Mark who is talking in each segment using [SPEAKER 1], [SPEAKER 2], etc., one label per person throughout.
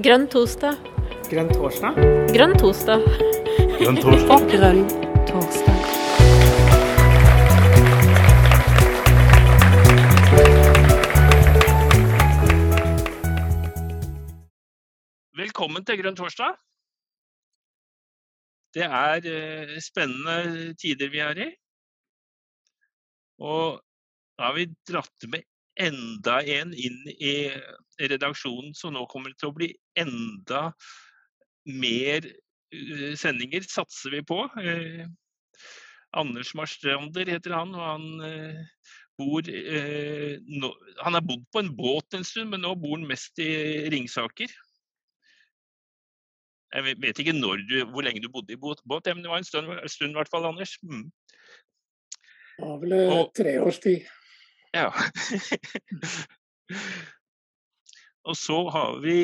[SPEAKER 1] Grønn torsdag.
[SPEAKER 2] Grønn torsdag?
[SPEAKER 1] Grønn torsdag.
[SPEAKER 3] Grønn torsdag.
[SPEAKER 4] Grønn torsdag.
[SPEAKER 3] Velkommen til Grønn torsdag. Det er eh, spennende tider vi er i. Og da har vi dratt med enda en inn i redaksjonen, så nå kommer det til å bli enda mer eh, sendinger, satser vi på. Eh, Anders Marstrander heter han, og han eh, bor Han har bodd på en båt en stund, men nå bor han mest i Ringsaker. Jeg vet- ikke du, hvor lenge du bodde i båt, båt men det var en stund, stund i hvert fall, Anders. Mm.
[SPEAKER 2] Det var vel tre års tid.
[SPEAKER 3] Ja. og så har vi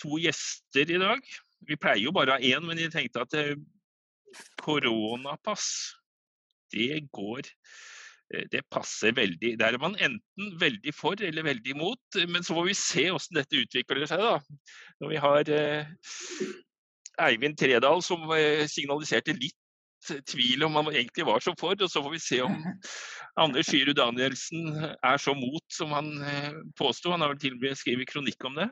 [SPEAKER 3] to gjester i dag. Vi pleier jo bare å ha én, men jeg tenkte at eh, koronapass, det går eh, Det passer veldig. Der er man enten veldig for eller veldig imot. Men så får vi se hvordan dette utvikler seg, da. Når vi har eh, Eivind Tredal som signaliserte litt tvil om han egentlig var så for, og så får vi se om Anders Fyru Danielsen er så mot som han eh, påsto. Han har vel til og med skrevet kronikk om det.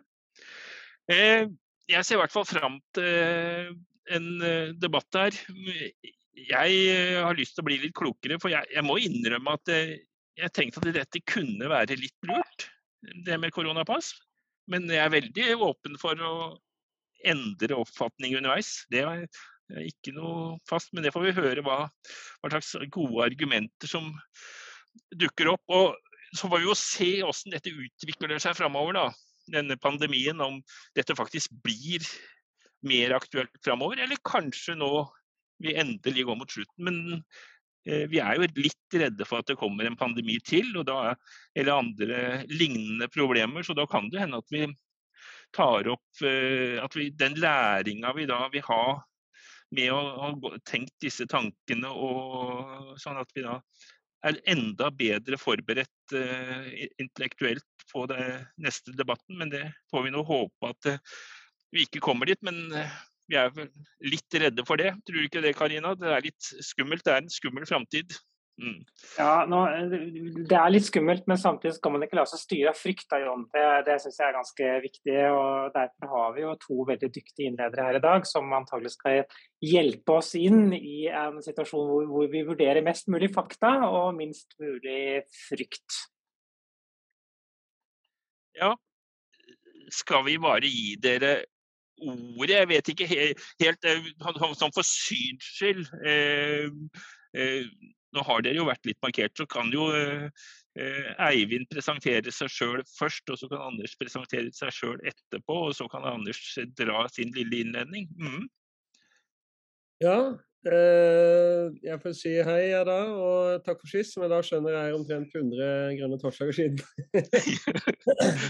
[SPEAKER 3] Eh, jeg ser i hvert fall fram til eh, en debatt der. Jeg har lyst til å bli litt klokere, for jeg, jeg må innrømme at jeg tenkte at dette kunne være litt lurt, det med koronapass. Men jeg er veldig åpen for å endre oppfatning underveis. Det ikke noe fast, men det får vi høre hva, hva slags gode argumenter som dukker opp. Og så får vi jo se hvordan dette utvikler seg framover. Denne pandemien, om dette faktisk blir mer aktuelt framover, eller kanskje nå vi endelig går mot slutten. Men eh, vi er jo litt redde for at det kommer en pandemi til, da, eller andre lignende problemer. Så da kan det hende at vi tar opp eh, at vi, den læringa vi da vil ha med å ha tenkt disse tankene, og sånn at vi da er enda bedre forberedt uh, intellektuelt på det neste debatten. Men det får vi nå håpe at uh, vi ikke kommer dit. Men uh, vi er vel litt redde for det. Tror du ikke det, Karina? Det er litt skummelt. Det er en skummel framtid. Mm.
[SPEAKER 2] Ja, nå, Det er litt skummelt, men samtidig skal man ikke la seg styre av frykt. Da, Jon. Det, det syns jeg er ganske viktig. og Derfor har vi jo to veldig dyktige innledere her i dag, som antagelig skal hjelpe oss inn i en situasjon hvor, hvor vi vurderer mest mulig fakta og minst mulig frykt.
[SPEAKER 3] Ja, skal vi bare gi dere ordet? Jeg vet ikke helt, helt eh, Sånn for syns skyld. Eh, eh, nå har dere jo vært litt markert, så kan jo eh, eh, Eivind presentere seg sjøl først, og så kan Anders presentere seg sjøl etterpå, og så kan Anders dra sin lille innledning. Mm.
[SPEAKER 5] Ja, eh, jeg får si hei jeg da, og takk for sist, jeg da skjønner er omtrent 100 grønne torsdager siden.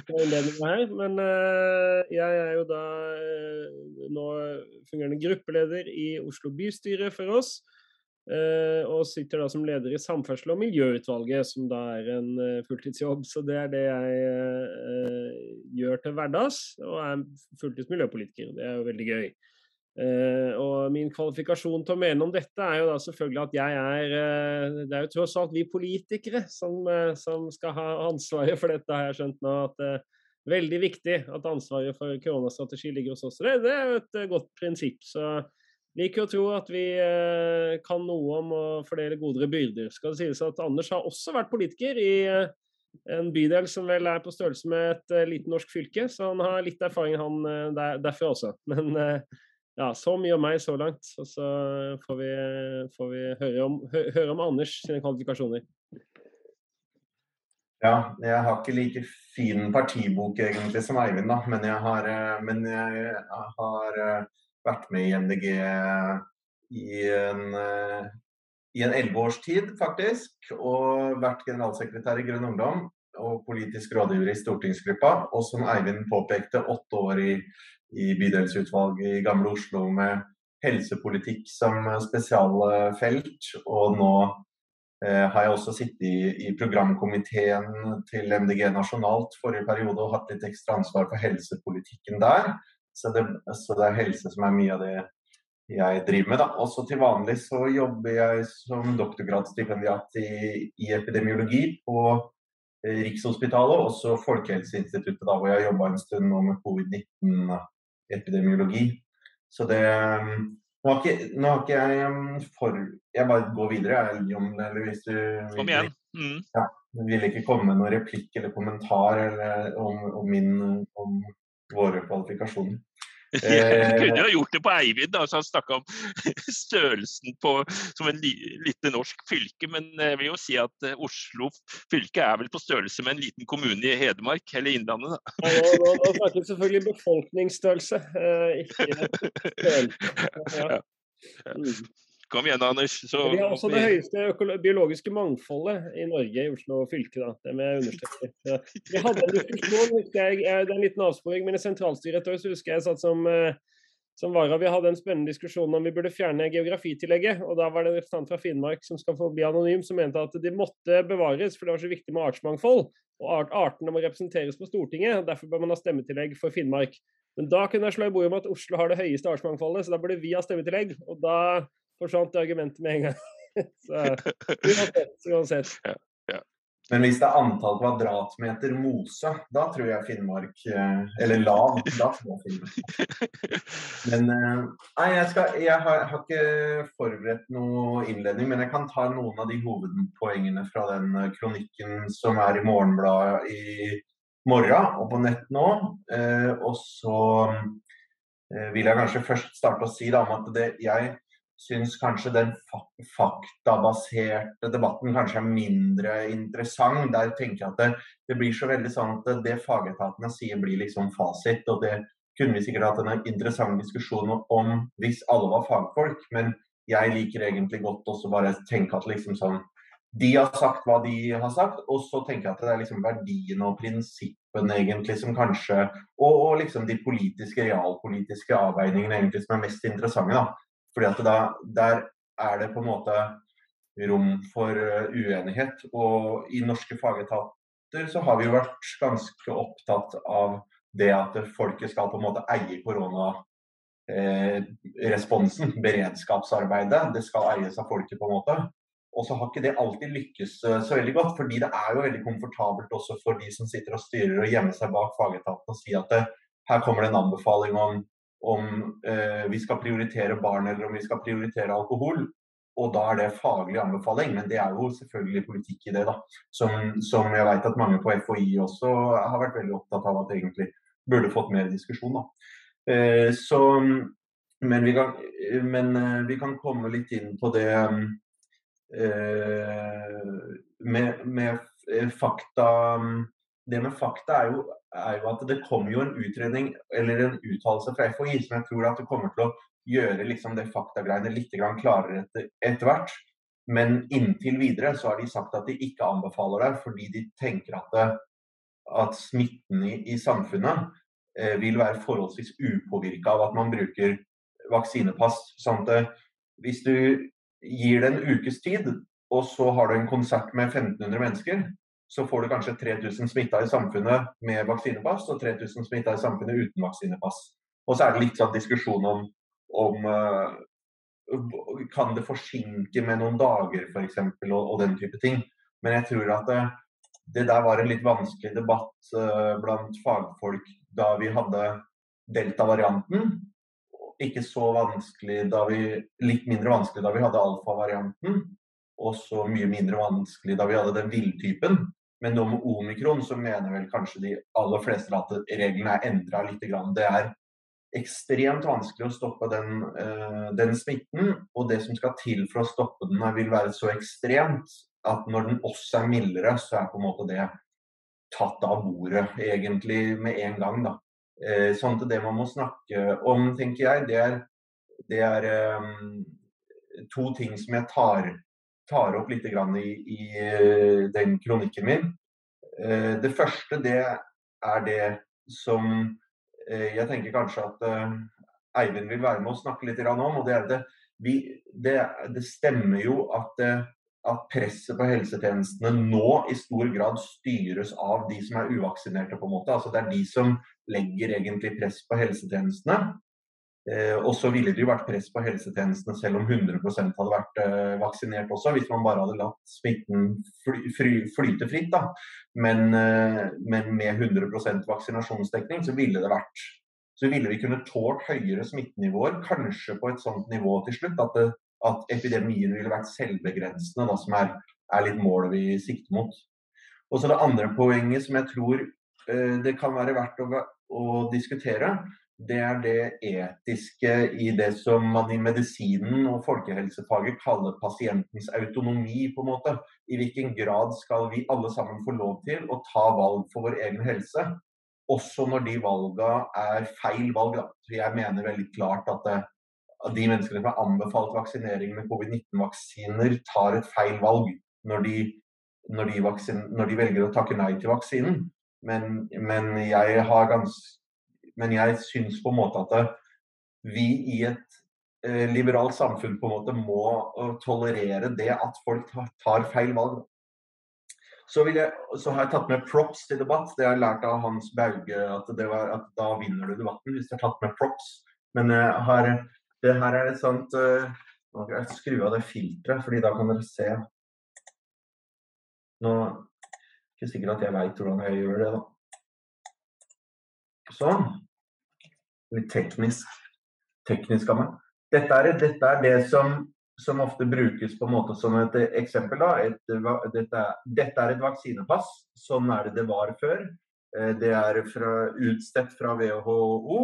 [SPEAKER 5] Men eh, jeg er jo da eh, nå fungerende gruppeleder i Oslo bystyre for oss. Eh, og sitter da som leder i Samferdsel- og miljøutvalget, som da er en eh, fulltidsjobb. Så det er det jeg eh, gjør til hverdags, og er fulltids miljøpolitiker. Det er jo veldig gøy. Og min kvalifikasjon til å mene om dette er jo da selvfølgelig at jeg er Det er jo tross alt vi politikere som, som skal ha ansvaret for dette, har jeg skjønt nå. At veldig viktig at ansvaret for koronastrategi ligger hos oss. Det, det er jo et godt prinsipp. Så liker å tro at vi eh, kan noe om å fordele godere byrder. Skal det sies at Anders har også vært politiker i eh, en bydel som vel er på størrelse med et eh, lite norsk fylke, så han har litt erfaring han der, derfra også. Men ja, så mye om meg så langt. Og så får vi, får vi høre, om, hø, høre om Anders sine kvalifikasjoner.
[SPEAKER 6] Ja, jeg har ikke like fin partibok egentlig som Eivind, da. Men jeg har, men jeg har vært med i MDG i en eh, i en elleve års tid, faktisk. Og vært generalsekretær i Grønn Ungdom og politisk rådgiver i stortingsgruppa. Og som Eivind påpekte, åtte år i, i bydelsutvalget i Gamle Oslo med helsepolitikk som spesialfelt. Og nå Eh, har jeg også sittet i, i, programkomiteen til MDG nasjonalt forrige periode og hatt litt ekstra ansvar for helsepolitikken der. Så det, så det er helse som er mye av det jeg driver med. da. Også til vanlig så jobber jeg som doktorgradsstipendiat i, i epidemiologi på Rikshospitalet, Rikshospitalet, også Folkehelseinstituttet, da, hvor jeg jobba en stund nå med covid-19-epidemiologi. Så det nå har ikke, nå har ikke jeg um, for Jeg bare går videre, jeg, Jon. Eller hvis du
[SPEAKER 3] Kom igjen. Mm.
[SPEAKER 6] Ja, vil ikke komme med noen replikk eller kommentar eller, om, om, min, om våre kvalifikasjoner.
[SPEAKER 3] Jeg kunne jo gjort det på Eivind, da, så han snakka om størrelsen på, som en lite norsk fylke. Men jeg vil jo si at eh, Oslo fylke er vel på størrelse med en liten kommune i Hedmark, eller Innlandet. Da.
[SPEAKER 5] Ja, nå, nå snakker vi selvfølgelig befolkningsstørrelse, eh, ikke størrelse. Ja.
[SPEAKER 3] Kom igjen, Anders.
[SPEAKER 5] Så, vi har også det høyeste biologiske mangfoldet i Norge, i Oslo fylke. Da. Det med. Ja. Vi hadde en diskusjon, jeg, det er en liten avsporing, men i sentralstyret så husker jeg satt som, eh, som vara. Vi hadde en spennende diskusjon om vi burde fjerne geografitillegget. og Da var det en representant fra Finnmark som skal få bli anonym, som mente at de måtte bevares, for det var så viktig med artsmangfold. Og art artene må representeres på Stortinget. og Derfor bør man ha stemmetillegg for Finnmark. Men da kunne jeg slå i bordet om at Oslo har det høyeste artsmangfoldet, så da burde vi ha stemmetillegg. og da forsvant argumentet med en gang. så uansett. uansett. Ja,
[SPEAKER 6] ja. Men hvis det er antall kvadratmeter mose, da tror jeg Finnmark eh, Eller lav, da tror jeg Finnmark. Men eh, Nei, jeg, skal, jeg, har, jeg, har, ikke forberedt noe innledning, men jeg kan ta noen av de hovedpoengene fra den eh, kronikken som er i Morgenbladet i morgen og på nett nå. Og så vil jeg kanskje først starte å si da, om at det, jeg syns kanskje den faktabaserte debatten kanskje er mindre interessant. Der tenker jeg at det, det blir så veldig sånn at det fagetatene sier blir liksom fasit. og det kunne vi sikkert hatt en interessant diskusjon om hvis alle var fagfolk, men jeg liker egentlig godt også bare tenke at liksom sånn De har sagt hva de har sagt, og så tenker jeg at det er liksom verdiene og prinsippene egentlig som kanskje Og, og liksom de politiske, realpolitiske avveiningene egentlig som er mest interessante. da fordi at da, der er det på en måte rom for eh, uenighet. Og i norske fagetater så har vi jo vært ganske opptatt av det at folket skal på en måte eie koronaresponsen, eh, beredskapsarbeidet. Det skal eies av folket, på en måte. Og så har ikke det alltid lykkes eh, så veldig godt. fordi det er jo veldig komfortabelt også for de som sitter og styrer og gjemmer seg bak fagetaten og sier at det, her kommer det en anbefaling om om eh, vi skal prioritere barn eller om vi skal prioritere alkohol. Og da er det faglig anbefaling, men det er jo selvfølgelig politikk i det. da, Som, som jeg vet at mange på FHI også har vært veldig opptatt av at det egentlig burde fått mer diskusjon. da. Eh, så, men, vi kan, men eh, vi kan komme litt inn på det eh, med, med fakta det med fakta er jo, er jo, at det kommer jo en utredning eller en uttalelse fra FHI som jeg tror at det kommer til å gjøre liksom det faktagreiene litt klarere etter, etter, hvert. Men inntil videre så har de sagt at de ikke anbefaler det, fordi de tenker at, det, at smitten i, i samfunnet eh, vil være forholdsvis upåvirka av at man bruker vaksinepass. Sånn at eh, hvis du gir det en ukes tid, og så har du en konsert med 1500 mennesker, så får du kanskje 3000 smitta i samfunnet med vaksinepass og 3000 smitta i samfunnet uten vaksinepass. Og så er det litt sånn diskusjon om, om uh, kan det forsinke med noen dager f.eks. Og, og den type ting. Men jeg tror at det, det der var en litt vanskelig debatt uh, blant fagfolk da vi hadde delta-varianten. Ikke så vanskelig da vi Litt mindre vanskelig da vi hadde alfa-varianten og så mye mindre vanskelig da vi hadde den villtypen. Men nå med omikron så mener vel kanskje de aller fleste at reglene er endra litt. Det er ekstremt vanskelig å stoppe den, uh, den, smitten. Og det som skal til for å stoppe den, vil være så ekstremt at når den også er mildere, så er på en måte det tatt av bordet egentlig med en gang. da. Uh, sånn at det man må snakke om, tenker jeg, det er, det er um, to ting som jeg tar tar opp litt i, i eh, den kronikken min. Eh, det første det er det som eh, jeg tenker kanskje at Eivind vil være med å snakke litt om. og Det er det, vi, det, det stemmer jo at at presset på helsetjenestene nå i stor grad styres av de som er uvaksinerte. på en måte. Altså Det er de som legger egentlig press på helsetjenestene. Eh, og så ville det jo vært press på helsetjenestene selv om 100 hadde vært eh, vaksinert også, hvis man bare hadde latt smitten fly, fly, flyte fritt. da. Men, eh, men med 100% vaksinasjonsdekning så ville det vært så ville vi kunne tålt høyere smittenivåer, kanskje på et sånt nivå til slutt at, det, at epidemien ville vært selvbegrensende, da, som er, er, litt målet vi sikter mot. Og så Det andre poenget som jeg tror eh, det kan være verdt å, å, diskutere, det er det etiske i det som man i medisinen og folkehelsefaget kaller pasientens autonomi. på en måte. I hvilken grad skal vi alle sammen få lov til å ta valg for vår egen helse? Også når de valgene er feil valg. Jeg mener veldig klart at, eh, de menneskene som har anbefalt vaksinering med covid-19-vaksiner, tar et feil valg når de, når, de vaksin, når de, velger å takke nei til vaksinen. Men, men jeg har gans, men jeg syns på en måte at vi i et eh, liberalt samfunn på en måte må uh, tolerere det at folk tar, feil valg. Så, jeg, så, har jeg tatt med props til debatt. Det har jeg lært av Hans Bauge, at, var, at da vinner du debatten hvis du har tatt med props. Men har, det her er et sånt Nå skal jeg skru av det filteret, fordi da kan dere se. Nå er det ikke sikkert at jeg veit hvordan jeg gjør det, da. Sånn. Litt teknisk. Teknisk av meg. Dette er, dette er det som som ofte brukes på en måte som et eksempel. Da. Et, dette, dette, er et vaksinepass. Sånn er det det var før. Eh, det er fra, utstedt fra WHO.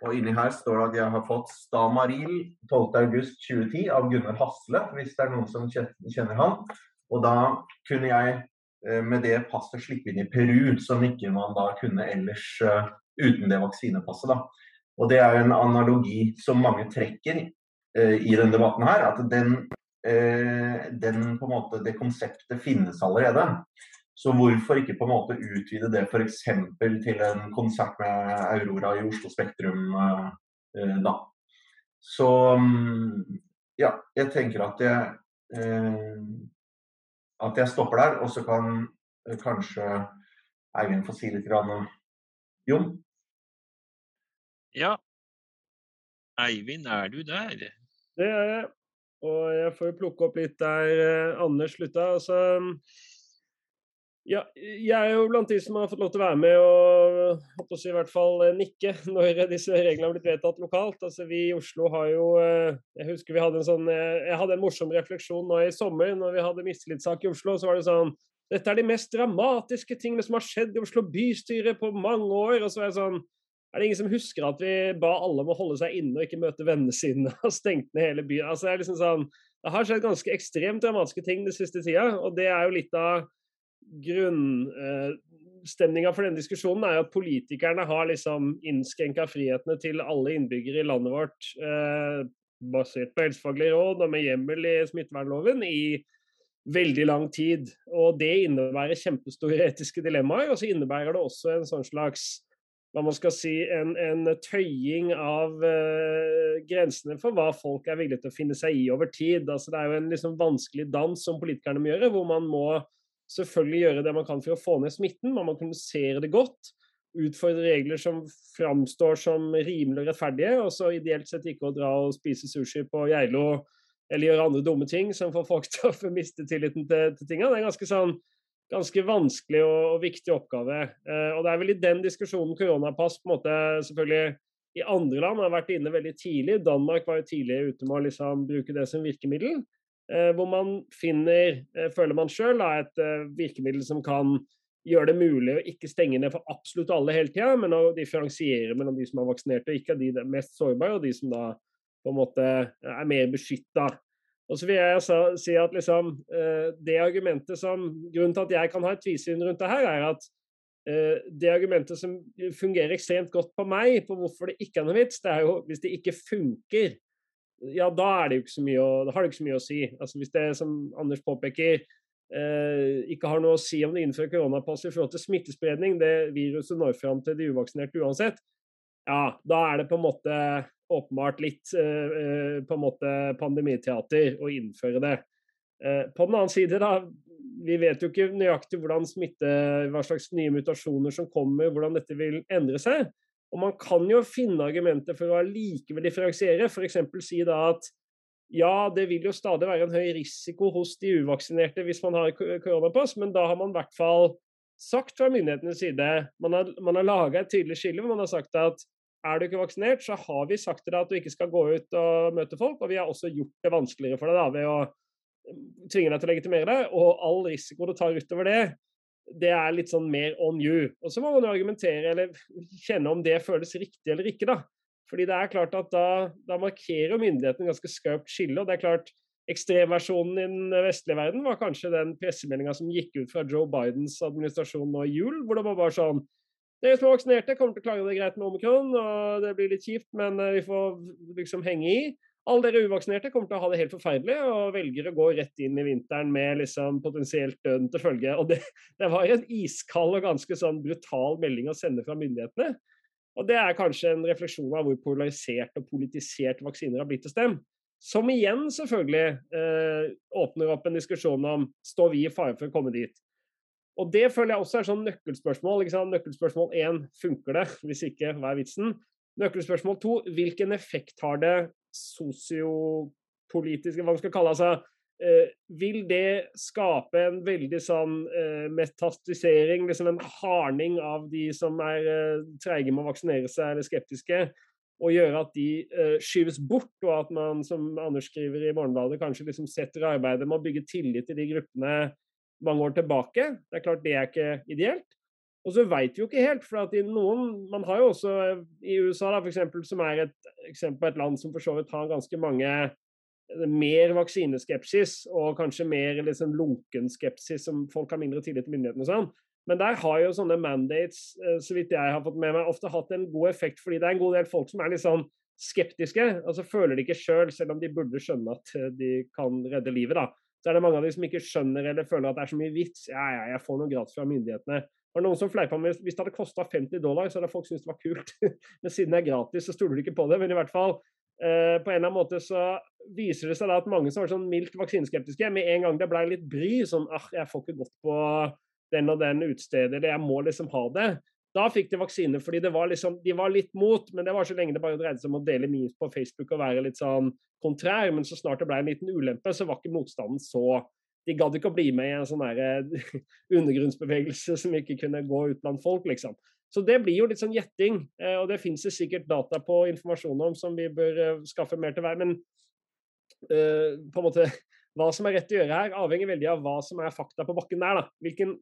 [SPEAKER 6] Og inni her står det at jeg har fått Stamaril 12.8.2010 av Gunnar Hasle, hvis det er noen som kjenner han. Og da kunne jeg eh, med det passet slippe inn i Peru, som ikke man da kunne ellers eh, uten det vaksinepasset. da. Og Det er en analogi som mange trekker Eh, i denne debatten her, at den, eh, den, på en måte, det konseptet finnes allerede. Så hvorfor ikke på en måte utvide det f.eks. til en konsert med Aurora i Oslo Spektrum eh, da. Så ja, jeg tenker at jeg, at jeg stopper der, og så kan kanskje Eivind få si litt. Grann. Jon?
[SPEAKER 3] Ja, Eivind, er du der?
[SPEAKER 5] Det er jeg. Og jeg får plukke opp litt der eh, Anders slutta. Altså, ja, jeg er jo blant de som har fått lov til å være med og i hvert fall eh, nikke når disse reglene har blitt vedtatt lokalt. Altså, vi i Oslo har jo eh, Jeg husker vi hadde en sånn Jeg hadde en morsom refleksjon nå i sommer når vi hadde mistillitssak i Oslo. Så var det sånn Dette er de mest dramatiske tingene som har skjedd i Oslo bystyre på mange år. Og så er det sånn er det ingen som husker at vi ba alle om å holde seg inne og ikke møte vennene sine og stengte ned hele byen? Altså, det, er liksom sånn, det har skjedd ganske ekstremt dramatiske ting den siste tida, og det er jo litt av grunnstemninga eh, for denne diskusjonen er jo at politikerne har liksom innskrenka frihetene til alle innbyggere i landet vårt eh, basert på helsefaglige råd og med hjemmel i smittevernloven i veldig lang tid. Og det innebærer kjempestore etiske dilemmaer, og så innebærer det også en sånn slags hva man skal si, en, en tøying av uh, grensene for hva folk er villige til å finne seg i over tid. Altså, det er jo en liksom, vanskelig dans som politikerne må gjøre, hvor man må selvfølgelig gjøre det man kan for å få ned smitten. Man må kommunisere det godt. Utfordre regler som framstår som rimelig og rettferdige, og så ideelt sett ikke å dra og spise sushi på Geilo eller gjøre andre dumme ting som får folk til å miste tilliten til, til tingene. Det er ganske sånn ganske vanskelig og, og viktig oppgave. Eh, og Det er vel i den diskusjonen koronapass på en måte selvfølgelig i andre land har vært inne veldig tidlig. Danmark var jo tidlig ute med å liksom bruke det som virkemiddel. Eh, hvor man finner, eh, føler man sjøl, et eh, virkemiddel som kan gjøre det mulig å ikke stenge ned for absolutt alle hele tida, men å differensiere mellom de som er vaksinerte og ikke, de mest sårbare, og de som da på en måte er mer beskytta. Og så vil jeg si at liksom, eh, det argumentet som, Grunnen til at jeg kan ha et tvisyn rundt det her, er at eh, det argumentet som fungerer ekstremt godt på meg, på hvorfor det ikke er noe vits, det er jo hvis det ikke funker, ja, da, er det jo ikke så mye å, da har det ikke så mye å si. Altså Hvis det, som Anders påpeker, eh, ikke har noe å si om det innfører koronapass i forhold til smittespredning, det viruset når fram til de uvaksinerte uansett, ja, da er det på en måte åpenbart litt eh, eh, på en måte pandemiteater å innføre det. Eh, på den annen side, da, vi vet jo ikke nøyaktig hvordan smitte, hva slags nye mutasjoner som kommer, hvordan dette vil endre seg. Og man kan jo finne argumenter for å allikevel differensiere. F.eks. si da at ja, det vil jo stadig være en høy risiko hos de uvaksinerte hvis man har koronapass, men da har man i hvert fall sagt fra myndighetenes side Man har, man har laga et tydelig skille hvor man har sagt at er du ikke vaksinert, så har vi sagt til deg at du ikke skal gå ut og møte folk, og vi har også gjort det vanskeligere for deg da, ved å tvinge deg til å legitimere deg, og all risiko du tar utover det, det er litt sånn mer on you. Og så må man jo argumentere eller kjenne om det føles riktig eller ikke, da. Fordi det er klart at da, da markerer myndighetene ganske skarpt skille. og det er klart Ekstremversjonen i den vestlige verden var kanskje den pressemeldinga som gikk ut fra Joe Bidens administrasjon nå i jul, hvor det var bare sånn Dere som er vaksinerte, kommer til å klare det greit med omikron, og det blir litt kjipt, men eh, vi får liksom henge i. Alle dere uvaksinerte kommer til å ha det helt forferdelig og velger å gå rett inn i vinteren med liksom potensielt døden til følge. Og det, det var en iskald og ganske sånn brutal melding å sende fra myndighetene. Og Det er kanskje en refleksjon av hvor polarisert og politisert vaksiner har blitt til dem. Som igjen selvfølgelig eh, åpner opp en diskusjon om står vi i fare for å komme dit. Og Det føler jeg også er sånn nøkkelspørsmål. Nøkkelspørsmål én funker det, hvis ikke, hva er vitsen? Nøkkelspørsmål to hvilken effekt har det sosiopolitiske, hva man skal kalle det, altså, Eh, vil det skape en veldig sånn eh, metastisering, liksom en hardning av de som er eh, treige med å vaksinere seg eller skeptiske, og gjøre at de eh, skyves bort, og at man, som Anders skriver i Morgenbladet, kanskje liksom setter arbeidet med å bygge tillit til de gruppene mange år tilbake. Det er klart det er ikke ideelt. Og så veit vi jo ikke helt, for at i noen Man har jo også i USA, da, for eksempel, som er et eksempel på et land som for så vidt har ganske mange mer vaksineskepsis og kanskje mer liksom lunken skepsis, som folk har mindre tillit til myndighetene og sånn. Men der har jo sånne mandates, eh, så vidt jeg har fått med meg, ofte hatt en god effekt, fordi det er en god del folk som er litt sånn skeptiske. altså Føler de ikke sjøl, selv, selv om de burde skjønne at eh, de kan redde livet. da. Så er det mange av de som ikke skjønner eller føler at det er så mye vits. Ja, ja, jeg får noe gratis fra myndighetene. Det noen som fleipa med hvis det hadde kosta 50 dollar, så hadde folk syntes det var kult. Men siden det er gratis, så stoler de ikke på det. Men i hvert fall, Eh, på en eller annen måte så viser det seg da at mange som var sånn mildt vaksineskeptiske, med en gang det ble litt bry, sånn ah, jeg får ikke gått på den og den utstedet, eller jeg må liksom ha det. Da fikk de vaksine fordi var liksom, de var litt mot, men det var så lenge det bare dreide seg om å dele memes på Facebook og være litt sånn kontrær. Men så snart det ble en liten ulempe, så var ikke motstanden så De gadd ikke å bli med i en sånn undergrunnsbevegelse som ikke kunne gå ut blant folk, liksom. Så det blir jo litt sånn gjetting, eh, og det finnes det sikkert data på informasjon om som vi bør eh, skaffe mer til hver. Men uh, på en måte, hva som er rett å gjøre her, avhenger veldig av hva som er fakta på bakken der. da. Hvilken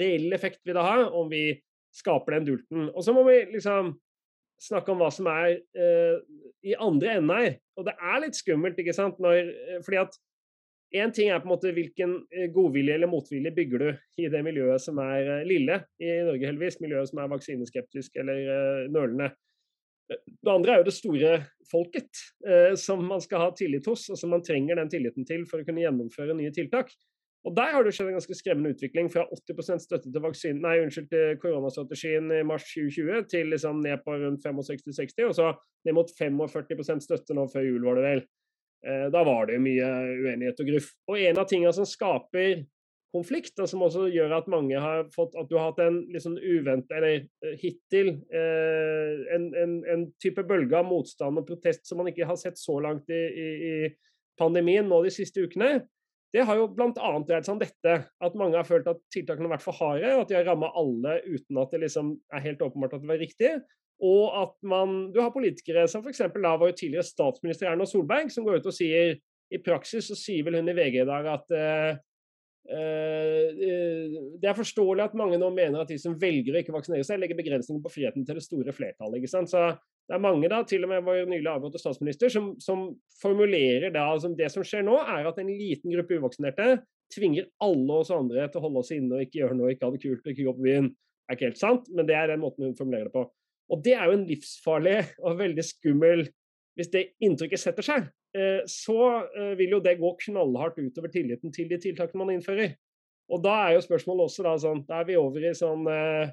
[SPEAKER 5] reell effekt vil det ha om vi skaper den dulten. Og så må vi liksom snakke om hva som er uh, i andre enden her. Og det er litt skummelt, ikke sant, Når, fordi at Én ting er på en måte hvilken eh, godvilje eller motvilje bygger du i det miljøet som er eh, lille i Norge, heldigvis. Miljøet som er vaksineskeptisk eller uh, nølende. Det andre er jo det store folket, eh, som man skal ha tillit hos, og som man trenger den tilliten til for å kunne gjennomføre nye tiltak. Og Der har det skjedd en ganske skremmende utvikling, fra 80 støtte til, vaksin, nei, unnskyld, til koronastrategien i mars 2020 til liksom ned på rundt 65-60, og så ned mot 45 støtte nå før jul, var det vel. Eh, da var det mye uenighet og gruff. Og en av tingene som skaper konflikt, og som også gjør at mange har fått At du har hatt en liksom sånn uvent, eller eh, hittil, eh, en, en, en, type bølge av motstand og protest som man ikke har sett så langt i, i, i pandemien nå de siste ukene. Det har jo bl.a. dreid seg om dette, at mange har følt at tiltakene har vært for harde, og at de har ramma alle uten at det liksom er helt åpenbart at det var riktig. Og at man, du har politikere som f.eks. da var jo tidligere statsminister Erna Solberg, som går ut og sier I praksis så sier vel hun i VG i dag at uh, uh, det er forståelig at mange nå mener at de som velger å ikke vaksinere seg, legger begrensninger på friheten til det store flertallet. ikke sant? Så det er mange, da, til og med vår nylig avgåtte statsminister, som, som formulerer da altså Det som skjer nå, er at en liten gruppe uvaksinerte tvinger alle oss andre til å holde oss inne og ikke gjøre noe, ikke ha det kult og ikke gå på byen. Det er ikke helt sant, men det er den måten hun formulerer det på. Og det er jo en livsfarlig og veldig skummel Hvis det inntrykket setter seg, eh, så eh, vil jo det gå knallhardt utover tilliten til de tiltakene man innfører. Og da er jo spørsmålet også da sånn Da er vi over i sånn eh,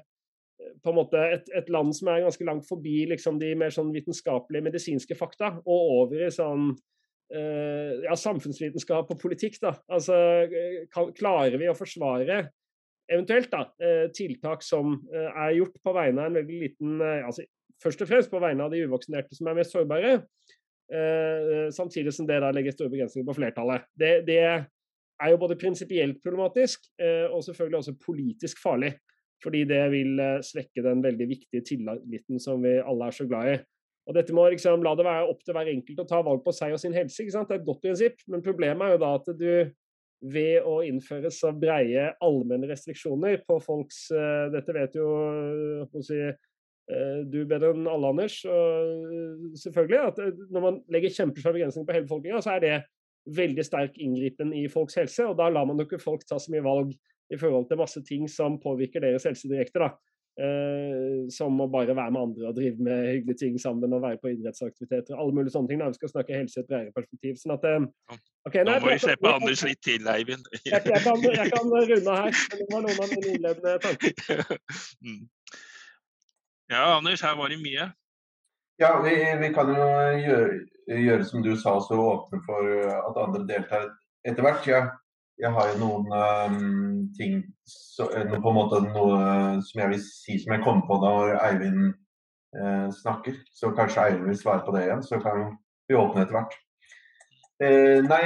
[SPEAKER 5] på en måte et, et, land som er ganske langt forbi liksom, de mer sånn vitenskapelige, medisinske fakta, og over i sånn ja, samfunnsvitenskap og politikk. da. Altså, Klarer vi å forsvare eventuelt da, tiltak som er gjort på vegne av en veldig liten altså Først og fremst på vegne av de uvaksinerte som er mest sårbare, samtidig som det da legger store begrensninger på flertallet. Det, det er jo både prinsipielt problematisk og selvfølgelig også politisk farlig. Fordi det vil svekke den veldig viktige tilliten som vi alle er så glad i. Og dette må liksom, La det være opp til hver enkelt å ta valg på seg og sin helse. ikke sant? Det er et godt prinsipp, men problemet er jo da at du ved å innføre så breie allmenne restriksjoner på folks uh, Dette vet jo uh, si, du bedre enn alle, Anders. Og selvfølgelig at Når man legger kjempesvære begrensninger på hele befolkninga, så er det veldig sterk inngripen i folks helse. Og da lar man jo ikke folk ta så mye valg i forhold til masse ting som påvirker deres helse direkte. da. Uh, som å bare være med andre og drive med hyggelige ting sammen og være på idrettsaktiviteter. alle mulige sånne ting. Da. Vi skal snakke helse i et bredere perspektiv. sånn at, uh,
[SPEAKER 3] okay, Nå må vi slippe Anders litt til, Eivind.
[SPEAKER 5] jeg, jeg, kan, jeg, kan, runde her. Det var noen av mine innledende tanker.
[SPEAKER 3] Mm. Ja, Anders, her var det mye.
[SPEAKER 6] Ja, vi, vi kan jo gjøre, gjøre, som du sa, så åpne for at andre deltar etter hvert. Ja jeg har jo noen um, ting så, eh, på en måte noe som jeg vil si som jeg kom på da Eivind uh, snakker. Så kanskje Eivind vil svare på det igjen, så kan vi åpne etter hvert. Uh, nei,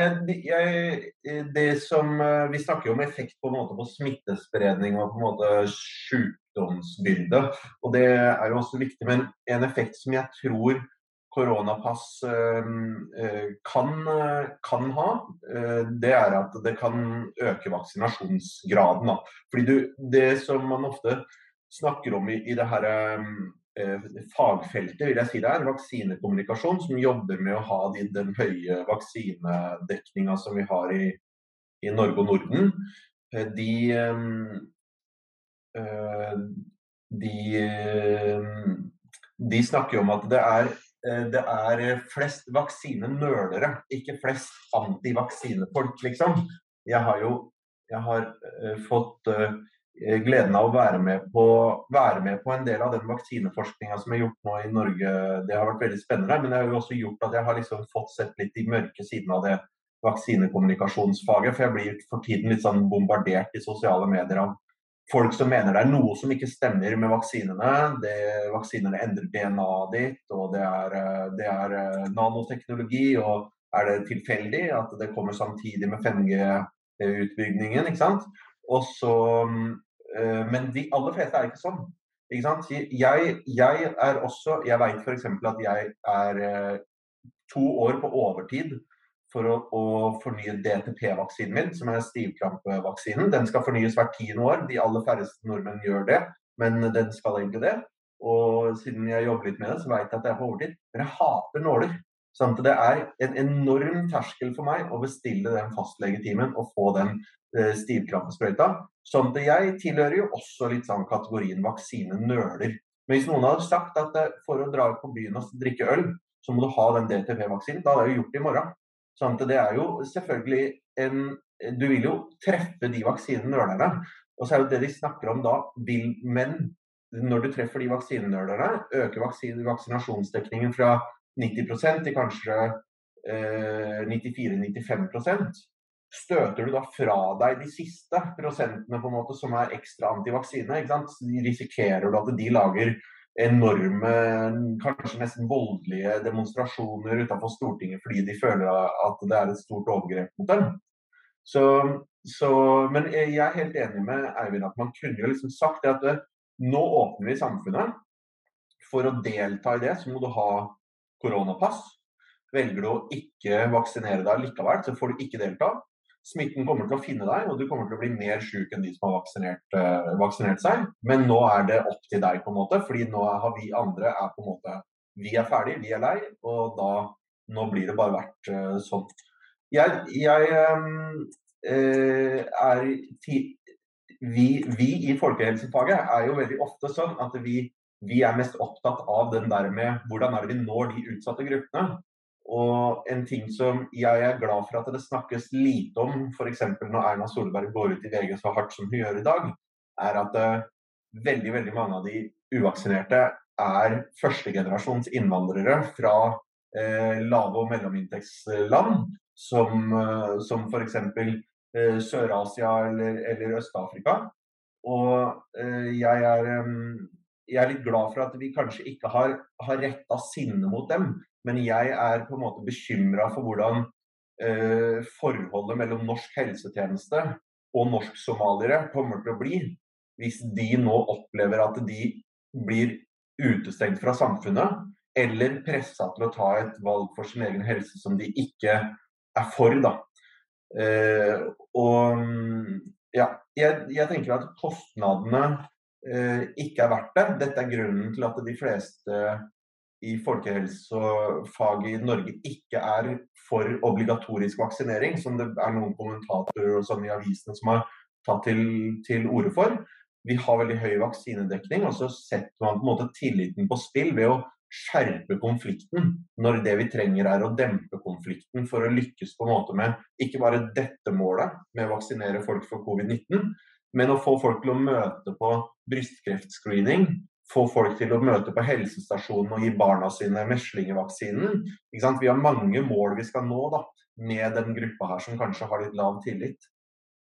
[SPEAKER 6] jeg, det som uh, Vi snakker jo om effekt på en måte på smittespredning og på en måte sykdomsbildet. Og det er jo også viktig. Men en effekt som jeg tror koronapass ehm, eh, kan, kan, ha, eh, det er at det kan øke vaksinasjonsgraden. Fordi du, Det som man ofte snakker om i, i det her eh, fagfeltet, vil jeg si det er vaksinekommunikasjon, som jobber med å ha den, den høye vaksinedekninga som vi har i, i Norge og Norden. De, de, de snakker om at det er Eh, det er flest vaksinenølere, ikke flest antivaksinefolk, liksom. Jeg har jo jeg har uh, fått gleden av å være med, på, være med, på, en del av den vaksineforskninga som er gjort nå i Norge. Det har vært veldig spennende, men det har jo også gjort at jeg har liksom fått sett litt de mørke sidene av det vaksinekommunikasjonsfaget. For jeg blir for tiden litt sånn bombardert i sosiale medier av folk som mener det er noe som ikke stemmer med vaksinene. Det, vaksinene endrer DNA-et ditt, og det er, eh, det er, eh, nanoteknologi. Og er det tilfeldig at det kommer samtidig med 5G-utbyggingen? ikke sant? Og så, eh, men de aller fleste er ikke sånn. Ikke sant? Jeg, jeg er også Jeg veit f.eks. at jeg er to år på overtid for å, å fornye DTP-vaksinen min, som er stivkrampevaksinen. Den skal fornyes hvert tiende år. De aller færreste nordmenn gjør det, men den skal egentlig det. Og siden jeg jobber litt med det, så vet jeg at jeg på overtid. Men jeg hater nåler. Sånn at det er en enorm terskel for meg å bestille den fastlegetimen og få den eh, stivkrampesprøyta. Sånn at jeg tilhører jo også litt sånn kategorien vaksinenøler. Men hvis noen hadde sagt at eh, for å dra på byen og drikke øl, så må du ha den DTP-vaksinen, da hadde jeg jo gjort det i morgen. Sånn det er jo selvfølgelig en Du vil jo treffe de vaksinenølerne. Og så er jo det de snakker om da, vil, men når du treffer de vaksinenølerne, øker vaksin, vaksinasjonsdekningen fra 90 til kanskje eh, 94-95% Støter du da fra deg de siste prosentene på en måte som er ekstra antivaksine, ikke sant? risikerer du at de lager enorme, kanskje nesten voldelige demonstrasjoner utenfor Stortinget fordi de føler at det er et stort overgrep mot dem. Så, så, men jeg er helt enig med Eivind at man kunne jo liksom sagt at det, nå åpner vi samfunnet. For å delta i det, så må du ha koronapass. Velger du å ikke vaksinere deg likevel, så får du ikke delta. Smitten kommer til å finne deg, og du kommer til å bli mer syk enn de som har vaksinert, uh, vaksinert, seg. Men nå er det opp til deg, på en måte, fordi nå har vi andre er på en måte Vi er ferdig, vi er lei, og da Nå blir det bare vært uh, sånn. Jeg, jeg um, uh, er vi, vi, i folkehelsefaget er jo veldig ofte sånn at vi, vi er mest opptatt av den der med hvordan er det vi når de utsatte gruppene. Og en ting som jeg er glad for at det snakkes lite om, f.eks. når Erna Solberg går ut i VG så hardt som hun gjør i dag, er at uh, veldig veldig mange av de uvaksinerte er førstegenerasjons innvandrere fra eh, lave- og mellominntektsland, som, eh, som f.eks. Eh, Sør-Asia eller, eller Øst-Afrika. Og eh, jeg er, jeg er litt glad for at vi kanskje ikke har, har retta sinne mot dem, men jeg er på en måte bekymra for hvordan eh, forholdet mellom norsk helsetjeneste og norsk-somaliere kommer til å bli hvis de nå opplever at de blir utestengt fra samfunnet, eller pressa til å ta et valg for sin egen helse som de ikke er for. da. Eh, og ja, jeg, jeg, tenker at kostnadene eh, ikke er verdt det. Dette er grunnen til at de fleste i folkehelsefaget i Norge ikke er for obligatorisk vaksinering, som det er noen kommentatorer og sånne i avisene som har tatt til, til orde for. Vi har veldig høy vaksinedekning, og så setter man på en måte tilliten på spill ved å skjerpe konflikten, når det vi trenger er å dempe konflikten for å lykkes på en måte med ikke bare dette målet med å vaksinere folk for covid-19, men å få folk til å møte på brystkreftscreening, få folk til å møte på helsestasjonen og gi barna sine meslingevaksinen. Vi har mange mål vi skal nå da, med den gruppa her som kanskje har litt lav tillit.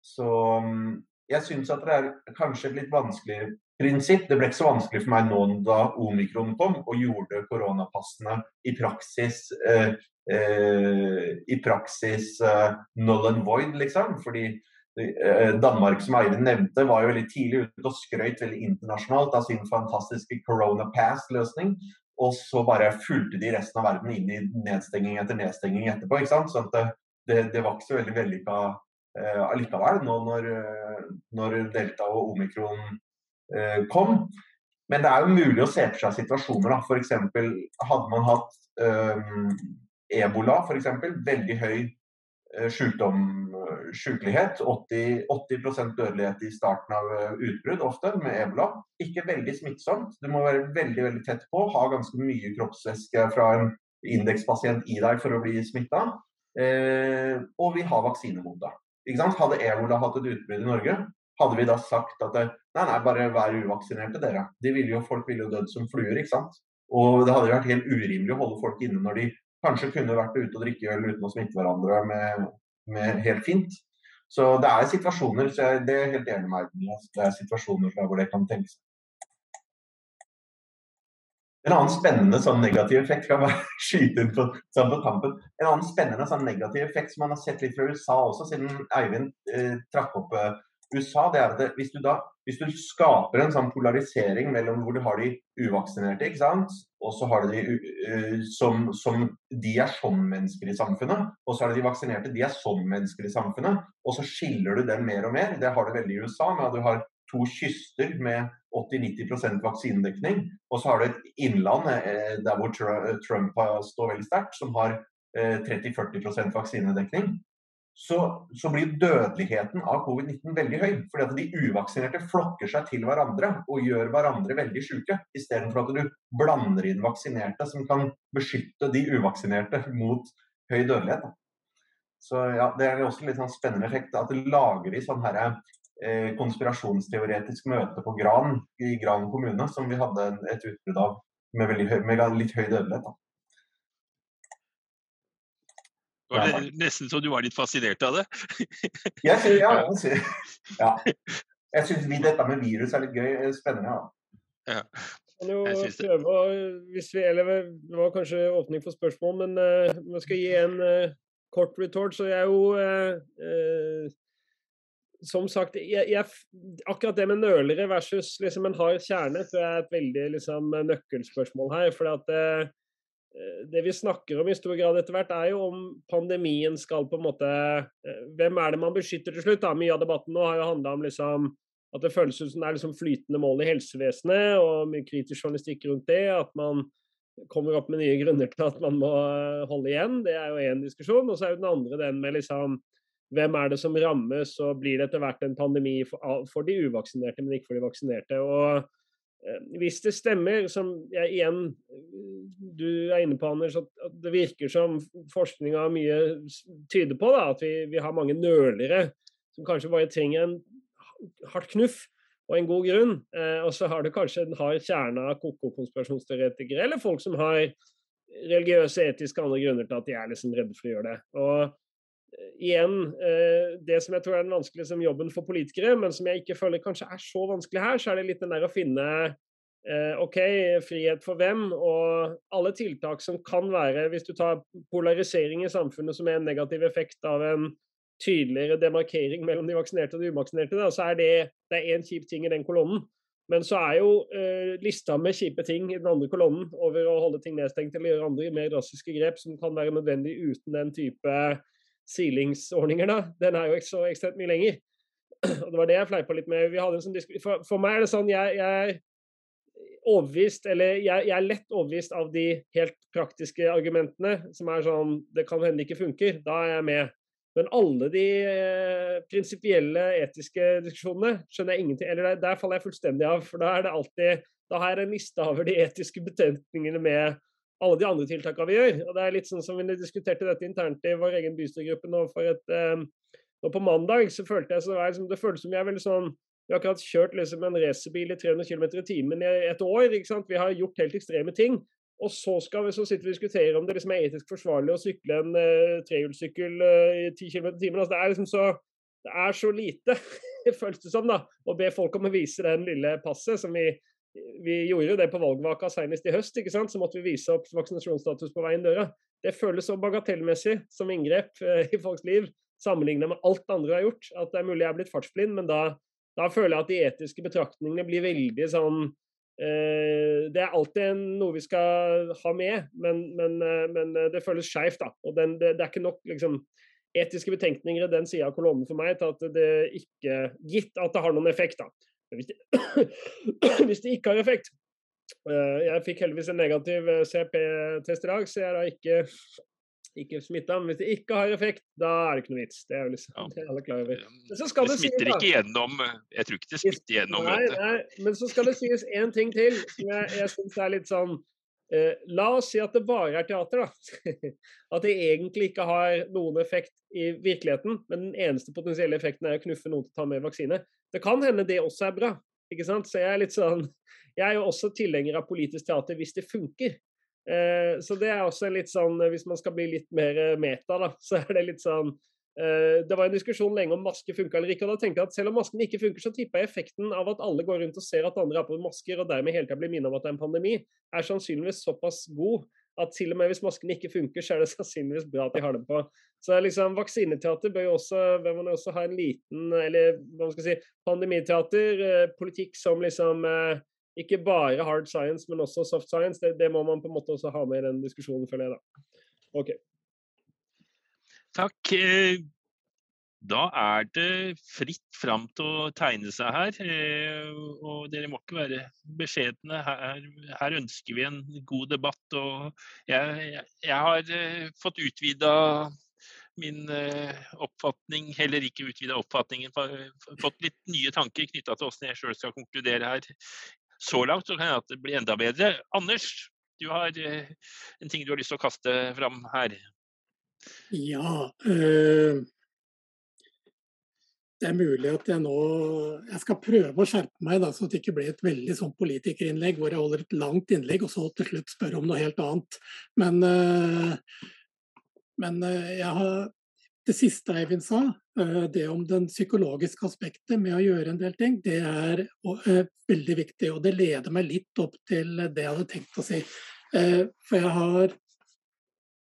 [SPEAKER 6] Så mm, jeg syns at det er kanskje et litt vanskelig prinsipp. Det ble ikke så vanskelig for meg nå da omikron kom og gjorde koronapassene i praksis eh, eh, i praksis eh, null and void, liksom. Fordi Danmark, som Eivind nevnte, var jo veldig tidlig ute og skrøt veldig internasjonalt av sin fantastiske corona pass-løsning. Og så bare fulgte de resten av verden inn i nedstenging etter nedstenging etterpå. ikke sant? Så det, det, det, var ikke så veldig vellykka uh, allikevel, nå når, når delta og omikron Eh, kom. Men det er jo mulig å se for seg situasjoner. da, F.eks. hadde man hatt um, ebola, f.eks. Veldig høy uh, sykdom, sykelighet. 80, 80% dødelighet i starten av utbrudd ofte med ebola. Ikke veldig smittsomt. Du må være veldig veldig tett på, ha ganske mye kroppsvæske fra en indekspasient i deg for å bli smitta. Eh, og vi har vaksine mot det. Hadde ebola hatt et utbrudd i Norge, hadde vi da sagt at nei, nei, bare vær uvaksinerte, dere. De ville jo, folk ville jo dødd som fluer, ikke sant. Og det hadde vært helt urimelig å holde folk inne når de kanskje kunne vært ute og drikke øl uten å smitte hverandre med, med helt fint. Så det er situasjoner, så jeg, det er helt enig med meg Det er situasjoner hvor det kan tenkes. En annen spennende sånn negativ effekt skal bare skyte inn på, sånn på tampen. En annen spennende sånn negativ effekt som man har sett litt fra USA også, siden Eivind eh, trakk opp eh, USA, det er at hvis du da hvis du skaper en sånn polarisering mellom hvor du har de uvaksinerte, ikke sant? og så har du de uh, som, som, de er som mennesker i samfunnet, og så er det de vaksinerte, de er som mennesker i samfunnet, og så skiller du dem mer og mer. Det har du veldig i USA, med at du har to kyster med 80-90% vaksinedekning, og så har du et innland eh, der hvor Trump står veldig sterkt, som har eh, 30-40% vaksinedekning så, så, blir dødeligheten av covid-19 veldig høy. Fordi at de uvaksinerte flokker seg til hverandre og gjør hverandre veldig syke. Istedenfor at du blander inn vaksinerte som kan beskytte de uvaksinerte mot høy dødelighet. Så ja, Det er også en litt sånn spennende effekt. At det lager i sånn herre eh, konspirasjonsteoretisk møte på Gran i Gran kommune, som vi hadde et utbrudd av med, høy, med litt høy dødelighet. Da.
[SPEAKER 3] Det var nesten så du var litt fascinert av det?
[SPEAKER 6] jeg synes, ja, jeg synes, ja. Jeg syns dette med virus er litt gøy. Spennende.
[SPEAKER 5] Ja. Kan jo prøve å, hvis vi, eller Det var kanskje åpning for spørsmål, men uh, vi skal gi en uh, kort retort. Så jeg er jo uh, Som sagt, jeg, jeg, akkurat det med nølere versus liksom en hard kjerne tror jeg er et veldig liksom, nøkkelspørsmål her. for at Eh, det vi snakker om i stor grad etter hvert, er jo om pandemien skal på en måte eh, Hvem er det man beskytter til slutt? da? Mye av debatten nå har jo handla om liksom, at det føles ut som det er liksom flytende mål i helsevesenet, og mye kritisk journalistikk rundt det. At man kommer opp med nye grunner til at man må eh, holde igjen. Det er jo én diskusjon. Og så er jo den andre den med liksom hvem er det som rammes, og blir det etter hvert en pandemi for, for de uvaksinerte, men ikke for de vaksinerte. og Eh, hvis det stemmer, som jeg igjen du er inne på, Anders, at det virker som forskninga mye tyder på, da, at vi, vi, har mange nølere som kanskje bare trenger en hardt knuff og en god grunn. Eh, og så har du kanskje en hard kjerne av koko-konspirasjonsteoretikere, eller folk som har religiøse, etiske andre grunner til at de er liksom redde for å gjøre det. Og igjen, uh, det som jeg tror er den vanskelige som jobben for politikere, men som jeg ikke føler kanskje er så vanskelig her, så er det litt den der å finne OK, frihet for hvem? Og alle tiltak som kan være Hvis du tar polarisering i samfunnet som er en negativ effekt av en tydeligere demarkering mellom de vaksinerte og de uvaksinerte, da, så er det det én kjip ting i den kolonnen. Men så er jo eh, lista med kjipe ting i den andre kolonnen over å holde ting nedstengt eller gjøre andre mer drastiske grep som kan være nødvendig uten den type silingsordninger, da. Den er jo ikke så ekstremt mye lenger. Og det var det jeg fleipa litt med. Sånn for, for, meg er det sånn jeg, jeg er overbevist, eller jeg, jeg, er lett overbevist av de helt praktiske argumentene, som er sånn Det kan hende det ikke funker. Da er jeg med. Men alle de eh, prinsipielle, etiske diskusjonene skjønner jeg ingenting Eller der, der, faller jeg fullstendig av. For da er det alltid Da har jeg en liste over de etiske betenkningene med alle de andre tiltakene vi gjør. Og det er litt sånn som vi diskuterte dette internt i vår egen bystyregruppe nå for et eh, nå på mandag så følte jeg så det, liksom, det føltes som jeg veldig sånn Vi har akkurat kjørt liksom en racerbil i 300 km i timen i et år. Vi har gjort helt ekstreme ting. Og så, skal vi, så sitter og diskuterer om det liksom er etisk forsvarlig å sykle en uh, trehjulssykkel uh, i 10 km i timen. Altså, det, er liksom så, det er så lite, føles det som, da, å be folk om å vise den lille passet. som vi, vi gjorde det på valgvaka senest i høst. ikke sant? Så måtte vi vise opp vaksinasjonsstatus på veien døra. Det føles så bagatellmessig som inngrep uh, i folks liv, sammenlignet med alt andre har gjort, at det er mulig jeg er blitt fartsblind. Men da, da føler jeg at de etiske betraktningene blir veldig sånn Eh, det er alltid noe vi skal ha med, men, men, eh, men eh, det føles skeivt. Det, det, er ikke nok liksom, etiske betenkninger i den sida av kolonnen for meg til at det ikke Gitt at det har noen effekt, da. Hvis det, hvis det ikke har effekt Jeg fikk heldigvis en negativ CP-test i dag, så jeg er da ikke ikke smitta. Men hvis det ikke har effekt, da er det ikke noe vits. Det er jo liksom, ja. det er alle klar over.
[SPEAKER 3] Men så skal det, det smitter sies, ikke gjennom Jeg tror ikke det smitter gjennom.
[SPEAKER 5] Nei, nei, men så skal det sies én ting til som jeg, jeg syns er litt sånn eh, La oss si at det bare er teater, da. at det egentlig ikke har noen effekt i virkeligheten, men den eneste potensielle effekten er å knuffe noen til å ta med vaksine. Det kan hende det også er bra. ikke sant? Så jeg er litt sånn Jeg er jo også tilhenger av politisk teater hvis det funker. Eh, så det er også litt sånn, eh, hvis man skal bli litt mer eh, meta, da, så er det litt sånn det var en diskusjon lenge om maske funka eller ikke. og da tenkte jeg at Selv om masken ikke funker, så tipper jeg effekten av at alle går rundt og ser at andre har på masker, og dermed hele tida blir minnet om at det er en pandemi, er sannsynligvis såpass god at til og med hvis masken ikke funker, så er det sannsynligvis bra at de har dem på. Så liksom, Vaksineteater bør jo også, bør man også ha en liten eller hva man skal si, pandemiteater, politikk som liksom ikke bare hard science, men også soft science. Det, det, må man på en måte også ha med i den diskusjonen, føler jeg. da. Ok.
[SPEAKER 3] Takk. Eh, da er det fritt fram til å tegne seg her. Eh, og dere må ikke være beskjedne. Her, her ønsker vi en god debatt. Og jeg, jeg, jeg har eh, fått utvida min oppfatning, heller ikke utvida oppfatningen, fått litt nye tanker knytta til hvordan jeg sjøl skal konkludere her så langt så kan det at det blir enda bedre. Anders, du har eh, en ting du har lyst til å kaste fram her.
[SPEAKER 1] Ja. Øh, det er mulig at jeg nå Jeg skal prøve å skjerpe meg, da, så det ikke blir et veldig sånn politikerinnlegg hvor jeg holder et langt innlegg og så til slutt spør om noe helt annet. Men, øh, men jeg har det siste Eivind sa, eh, det om den psykologiske aspektet med å gjøre en del ting, det er eh, veldig viktig. Og det leder meg litt opp til det jeg hadde tenkt å si. Eh, for jeg har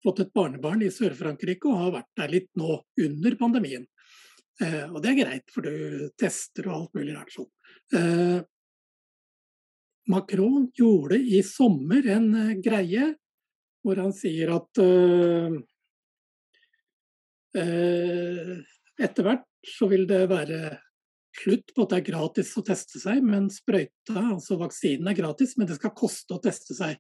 [SPEAKER 1] fått et barnebarn i Sør-Frankrike og har vært der litt nå under pandemien. Og det er greit, for du tester og alt mulig rart sånn. Macron gjorde i sommer en greie hvor han sier at Eh, etter hvert så vil det være slutt på at det er gratis å teste seg, men sprøyta, altså vaksinen er gratis, men det skal koste å teste seg.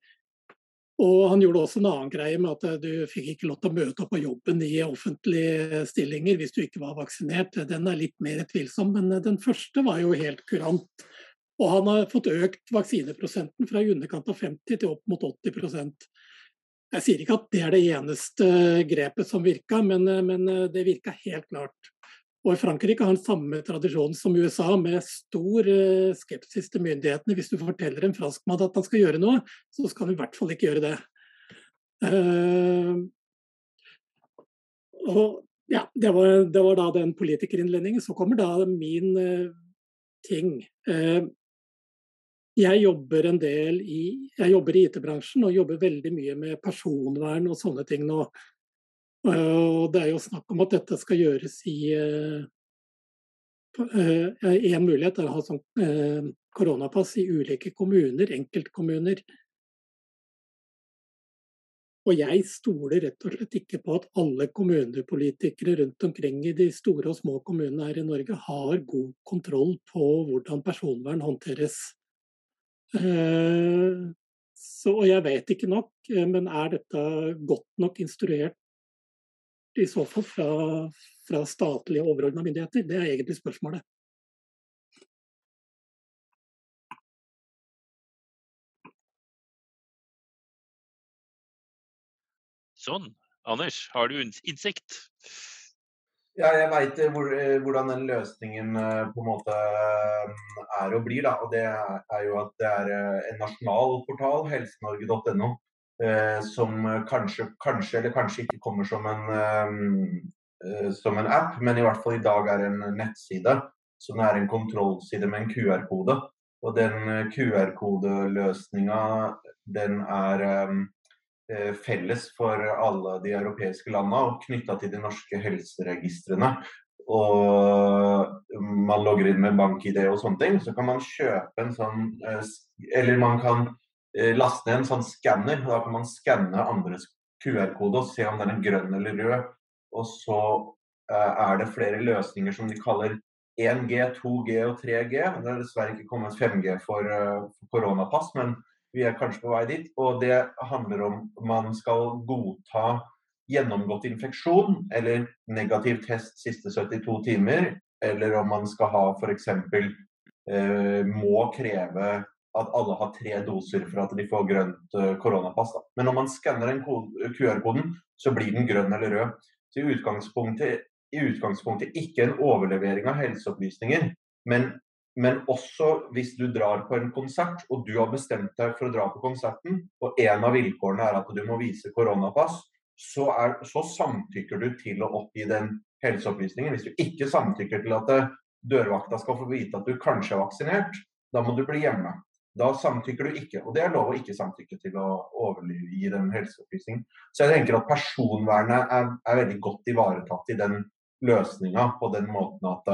[SPEAKER 1] Og han gjorde også en annen greie med at du fikk ikke lov til å møte opp på jobben i offentlige stillinger hvis du ikke var vaksinert. Den er litt mer tvilsom, men den første var jo helt kurant. Og han har fått økt vaksineprosenten fra i underkant av 50 til opp mot 80% jeg sier ikke at det er det eneste grepet som virka, men, men det virka helt klart. Og Frankrike har den samme tradisjonen som USA, med stor eh, skepsis til myndighetene. Hvis du forteller en franskmann at han skal gjøre noe, så skal han i hvert fall ikke gjøre det. Uh, og ja, det var, det var, da den politikerinnledningen. Så kommer da min uh, ting. Jeg jobber en del i jeg jobber i IT-bransjen og jobber veldig mye med personvern og sånne ting nå. Og det er jo snakk om at dette skal gjøres i En mulighet er å ha sånn koronapass i ulike kommuner, enkeltkommuner. Og jeg stoler rett og slett ikke på at alle kommunepolitikere rundt omkring i de store og små kommunene her i Norge har god kontroll på hvordan personvern håndteres. Eh, så, og jeg vet ikke nok, eh, men er dette godt nok instruert i så fall fra, fra statlige overordna myndigheter? Det er egentlig spørsmålet.
[SPEAKER 3] Sånn. Anders, har du innsikt?
[SPEAKER 6] Ja, jeg veit eh, hvor, eh, hvordan den løsningen eh, på en måte er og blir. Da. Og det er jo at det er en nasjonal portal, helsenorge.no, som kanskje, kanskje, eller kanskje ikke kommer som en, som en app, men i hvert fall i dag er en nettside som er en kontrollside med en QR-kode. Og den QR-kodeløsninga, den er Eh, felles for alle de europeiske landene og knytta til de norske helseregistrene. Og man logger inn med bank-ID og sånne ting. Så kan man kjøpe en sånn eh, Eller man kan eh, laste ned en sånn skanner. Da kan man skanne andres QR-kode og se om den er grønn eller rød. Og så er det flere løsninger som de kaller 1G, 2G og 3G. Det er dessverre ikke kommet 5G for, for koronapass, men vi er kanskje på vei dit. Og det handler om man skal godta gjennomgått infeksjon eller negativ test siste 72 timer, eller om man skal ha f.eks. Eh, må kreve at alle har tre doser for at de får grønt eh, koronapass. Da. Men når man skanner den QR-koden, så blir den grønn eller rød. Så i utgangspunktet, i utgangspunktet ikke en overlevering av helseopplysninger, men men også hvis du drar på en konsert og du har bestemt deg for å dra på konserten, og en av vilkårene er at du må vise koronapass, så, er, så samtykker du til å oppgi den helseopplysningen. Hvis du ikke samtykker til at dørvakta skal få vite at du kanskje er vaksinert, da må du bli hjemme. Da samtykker du ikke. Og det er lov å ikke samtykke til å overgi den helseopplysningen. Så jeg tenker at personvernet er, er veldig godt ivaretatt i den løsninga på den måten at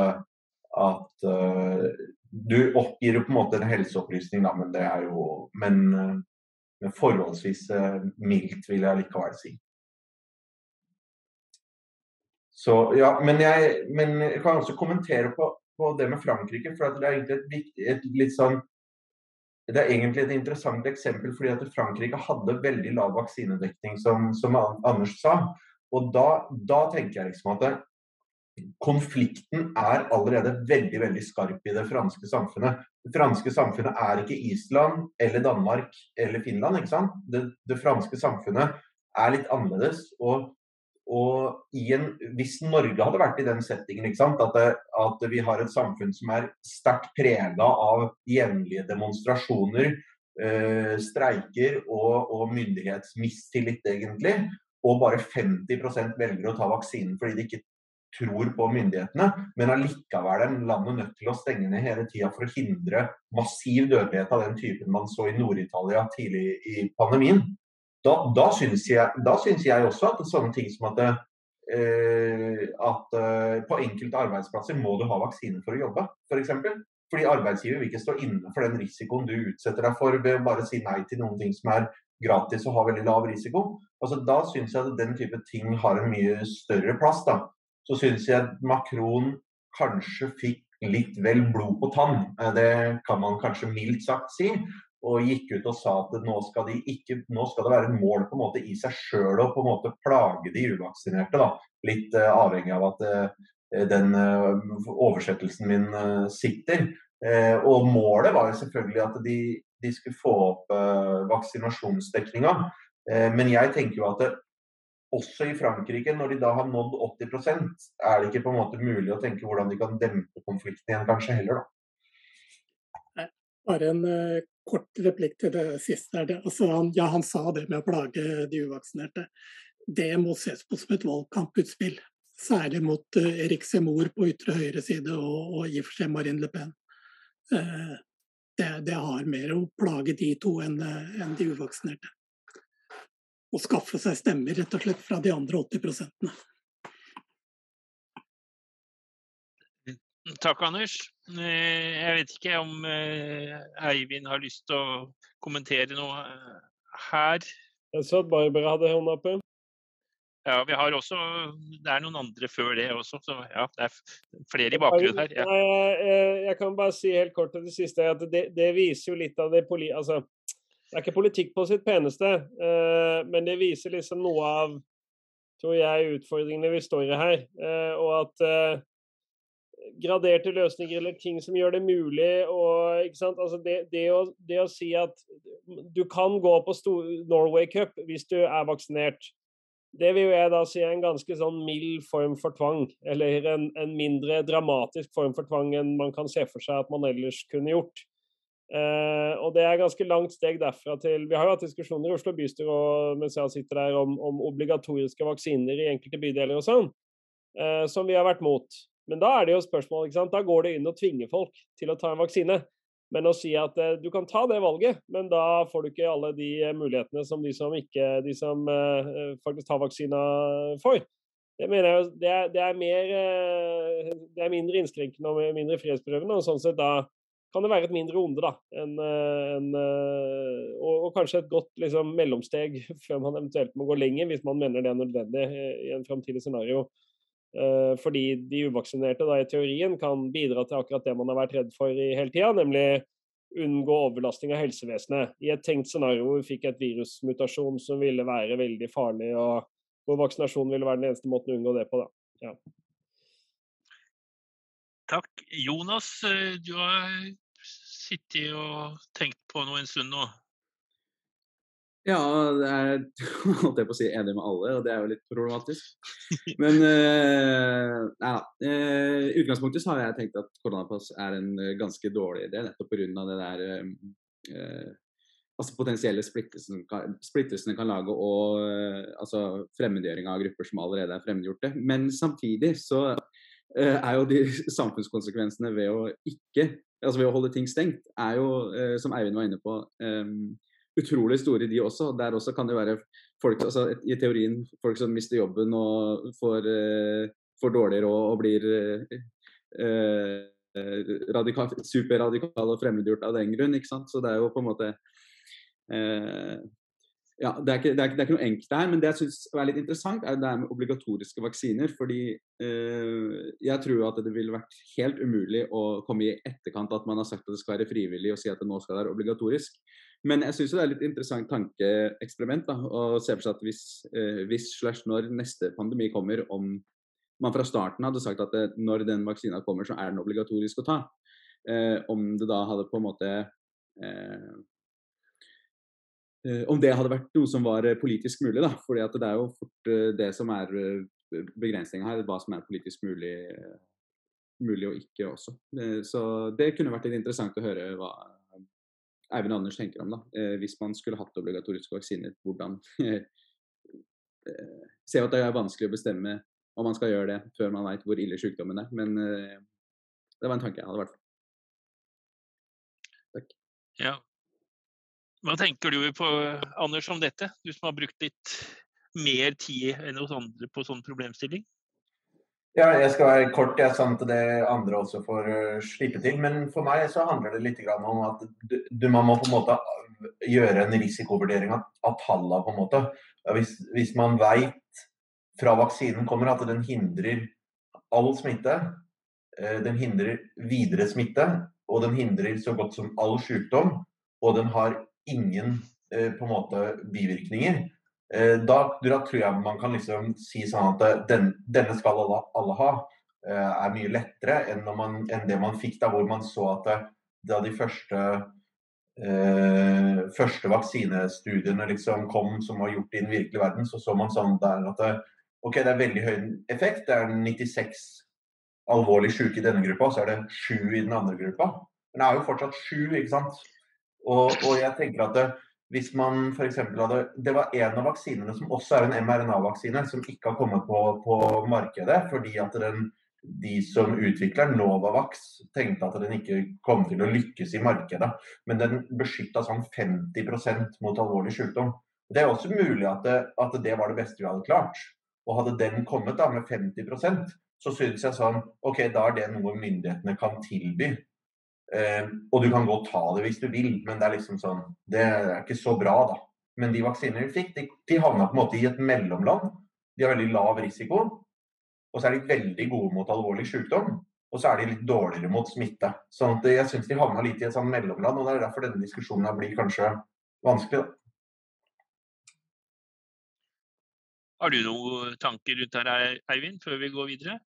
[SPEAKER 6] at uh, du oppgir jo på en måte en helseopplysning, da, men det er jo men, uh, men forholdsvis uh, mildt, vil jeg likevel si. Så ja, men jeg, men jeg kan også kommentere på, på, det med Frankrike, for det er egentlig et, et litt sånn det er egentlig et interessant eksempel, fordi at Frankrike hadde veldig lav vaksinedekning, som, som Anders sa. Og da, da tenker jeg liksom at konflikten er allerede veldig veldig skarp i det franske samfunnet. Det franske samfunnet er ikke Island eller Danmark eller Finland. ikke sant? Det, det franske samfunnet er litt annerledes. og, og en, Hvis Norge hadde vært i den settingen? At, det, at vi har et samfunn som er sterkt prega av jevnlige demonstrasjoner, øh, streiker og, og myndighetsmistillit, egentlig, og bare 50% velger å ta vaksinen fordi de ikke tror på myndighetene, men allikevel er landet nødt til å stenge ned hele tida for å hindre massiv dødelighet av den typen man så i Nord-Italia tidlig i pandemien. Da, da syns jeg, jeg, også at sånne ting som at, eh, at eh, på enkelte arbeidsplasser må du ha vaksine for å jobbe, f.eks. For eksempel. Fordi arbeidsgiver vil ikke stå inne for den risikoen du utsetter deg for ved å bare si nei til noen ting som er gratis og har veldig lav risiko. Altså, da syns jeg at den type ting har en mye større plass. da så syns jeg Macron kanskje fikk litt vel blod på tann. Eh, det kan man kanskje mildt sagt si. Og gikk ut og sa at nå skal, de ikke, nå skal det være et mål på en måte i seg sjøl å på en måte plage de uvaksinerte. Da. Litt uh, avhengig av at uh, den uh, oversettelsen min sitter. og målet var jo selvfølgelig at de, de skulle få opp vaksinasjonsdekninga. men jeg tenker jo at det, også i Frankrike, når de da har nådd 80 er det ikke på en måte mulig å tenke hvordan de kan dempe konflikten igjen, kanskje heller, da.
[SPEAKER 1] Bare en kort replikk til det siste. Altså, han, ja, han sa det med å plage de uvaksinerte. Det må ses på som et valgkamputspill. Særlig mot uh, Erik Semour på ytre høyre side og, og i og for seg Marine Le Pen. Uh, det, det, har mer å plage de to enn, en enn de uvaksinerte. Å skaffe seg stemmer rett og slett fra de andre 80 prosentene.
[SPEAKER 3] Takk, Anders. Eh, jeg vet ikke om eh, Eivind har lyst til å kommentere noe eh, her.
[SPEAKER 5] Jeg så at Barbara hadde hånda oppe.
[SPEAKER 3] Ja, vi har også Det er noen andre før det også, så ja, det er flere i bakgrunnen her. Ja.
[SPEAKER 5] Jeg, jeg, kan bare si helt kort til det siste at det, det viser jo litt av det poli... Altså, det er ikke politikk på sitt peneste, men det viser liksom noe av, tror jeg, utfordringene vi står i her. og at graderte løsninger eller ting som gjør det mulig. Og, altså det, det, å, det, å, si at du kan gå på Norway Cup hvis du er vaksinert, det vil jeg da si er en ganske sånn mild form for tvang. Eller en, en, mindre dramatisk form for tvang enn man kan se for seg at man ellers kunne gjort. Eh, og det er ganske langt steg derfra til Vi har jo hatt diskusjoner i Oslo bystyre og, mens jeg sitter der om, om obligatoriske vaksiner i enkelte bydeler og sånn, eh, som vi har vært mot. Men da er det jo spørsmål, ikke sant? da går det inn og tvinger folk til å ta en vaksine. Men å si at eh, du kan ta det valget, men da får du ikke alle de eh, mulighetene som de som, ikke, de som eh, faktisk tar vaksina får. Det mener jeg det er, det er mer eh, Det er mindre innskrenkende og mindre frihetsberøvende. Og sånn sett da kan det være et mindre onde, da. En, en, eh, og, og, kanskje et godt liksom, mellomsteg før man eventuelt må gå lenger, hvis man mener det er nødvendig i en framtidig scenario. Eh, fordi de uvaksinerte da, i teorien kan bidra til akkurat det man har vært redd for i hele tida, nemlig unngå overbelastning av helsevesenet. I et tenkt scenario hvor vi fikk et virusmutasjon som ville være veldig farlig, og hvor vaksinasjon ville være den eneste måten å unngå det på. Ja.
[SPEAKER 3] Takk. Jonas, eh, du har sittet og tenkt på noe en stund nå?
[SPEAKER 4] Ja, det er holdt jeg på å si enig med alle, og det er jo litt problematisk. Men uh, ja, uh, i utgangspunktet så har jeg tenkt at koronapass er en uh, ganske dårlig idé, nettopp pga. det der uh, altså potensielle splittelsene kan, splittelsene kan lage og altså fremmedgjøring av grupper som allerede er fremmedgjorte. Men samtidig så er jo de samfunnskonsekvensene ved å ikke altså ved å holde ting stengt, er jo, som Eivind var inne på, um, utrolig store, de også. Der også kan det være folk, altså i teorien folk som mister jobben og får, uh, får dårlig råd og blir uh, radikal, superradikale og fremmedgjort av den grunn. ikke sant? Så det er jo på en måte uh, ja, det er, ikke, det, er, det er, ikke, noe enkelt her, men det jeg syns er litt interessant, er det med obligatoriske vaksiner. Fordi eh, jeg tror at det ville vært helt umulig å komme i etterkant at man har sagt at det skal være frivillig, og si at det nå skal være obligatorisk. Men jeg syns det er litt interessant tankeeksperiment å se for seg at hvis, eh, hvis slash når neste pandemi kommer, om man fra starten hadde sagt at det, når den vaksina kommer, så er den obligatorisk å ta. Eh, om det da hadde på en måte eh, eh Om det hadde vært noe som var politisk mulig, da. For det er jo fort eh, det som er eh, begrensninga her, hva som er politisk mulig, mulig og ikke også. så det kunne vært litt interessant å høre hva Eivind Anders tenker om. da, eh, Hvis man skulle hatt obligatoriske vaksiner, hvordan eh, Ser at det er vanskelig å bestemme om man skal gjøre det før man vet hvor ille sykdommen er. Men eh, det var en tanke jeg hadde, i hvert fall. Takk.
[SPEAKER 3] Ja. Hva tenker du på, Anders, om dette? Du som har brukt litt mer tid enn hos andre på sånn problemstilling?
[SPEAKER 6] Ja, jeg skal være kort, jeg, sånn at det andre også får uh, slippe til. Men for meg så handler det litt om at du, du, man må på en måte gjøre en risikovurdering av, av tallene. på en måte. Hvis, hvis man veit fra vaksinen kommer at den hindrer all smitte, uh, den hindrer videre smitte, og den hindrer så godt som all sykdom, og den har ingen på en måte bivirkninger, Eh, da, da, tror jeg man kan liksom si sånn at eh, den, denne skal alle, alle, ha, eh, er mye lettere enn, man, enn, det man fikk da hvor man så at da de første, eh, første vaksinestudiene liksom kom som var gjort i den virkelige verden, så så man sånn der at det, ok, det er veldig høy effekt. Det er 96 alvorlig syke i denne gruppa, så er det 7 i den andre gruppa. Men det er jo fortsatt 7, ikke sant. Og, og jeg tenker at det, hvis man f.eks. hadde Det var en av vaksinene som også er en mRNA-vaksine, som ikke har kommet på, på markedet fordi at den, de som utvikler Novavax, tenkte at den ikke kom til å lykkes i markedet. Men den beskytta sånn 50% mot alvorlig sykdom. Det er også mulig at det, at det, var det beste vi hadde klart. Og hadde den kommet da med 50% så syns jeg sånn OK, da er det noe myndighetene kan tilby. Eh, og du kan godt ta det hvis du vil, men det er liksom sånn Det er ikke så bra, da. Men de vaksinene vi fikk, de, de havna på en måte i et mellomland. De har veldig lav risiko. Og så er de veldig gode mot alvorlig sykdom. Og så er de litt dårligere mot smitte. Sånn at jeg syns de havna litt i et sånn mellomland. Og det er derfor denne diskusjonen blir kanskje vanskelig, da.
[SPEAKER 3] Har du noen tanker rundt her, Eivind, før vi går videre?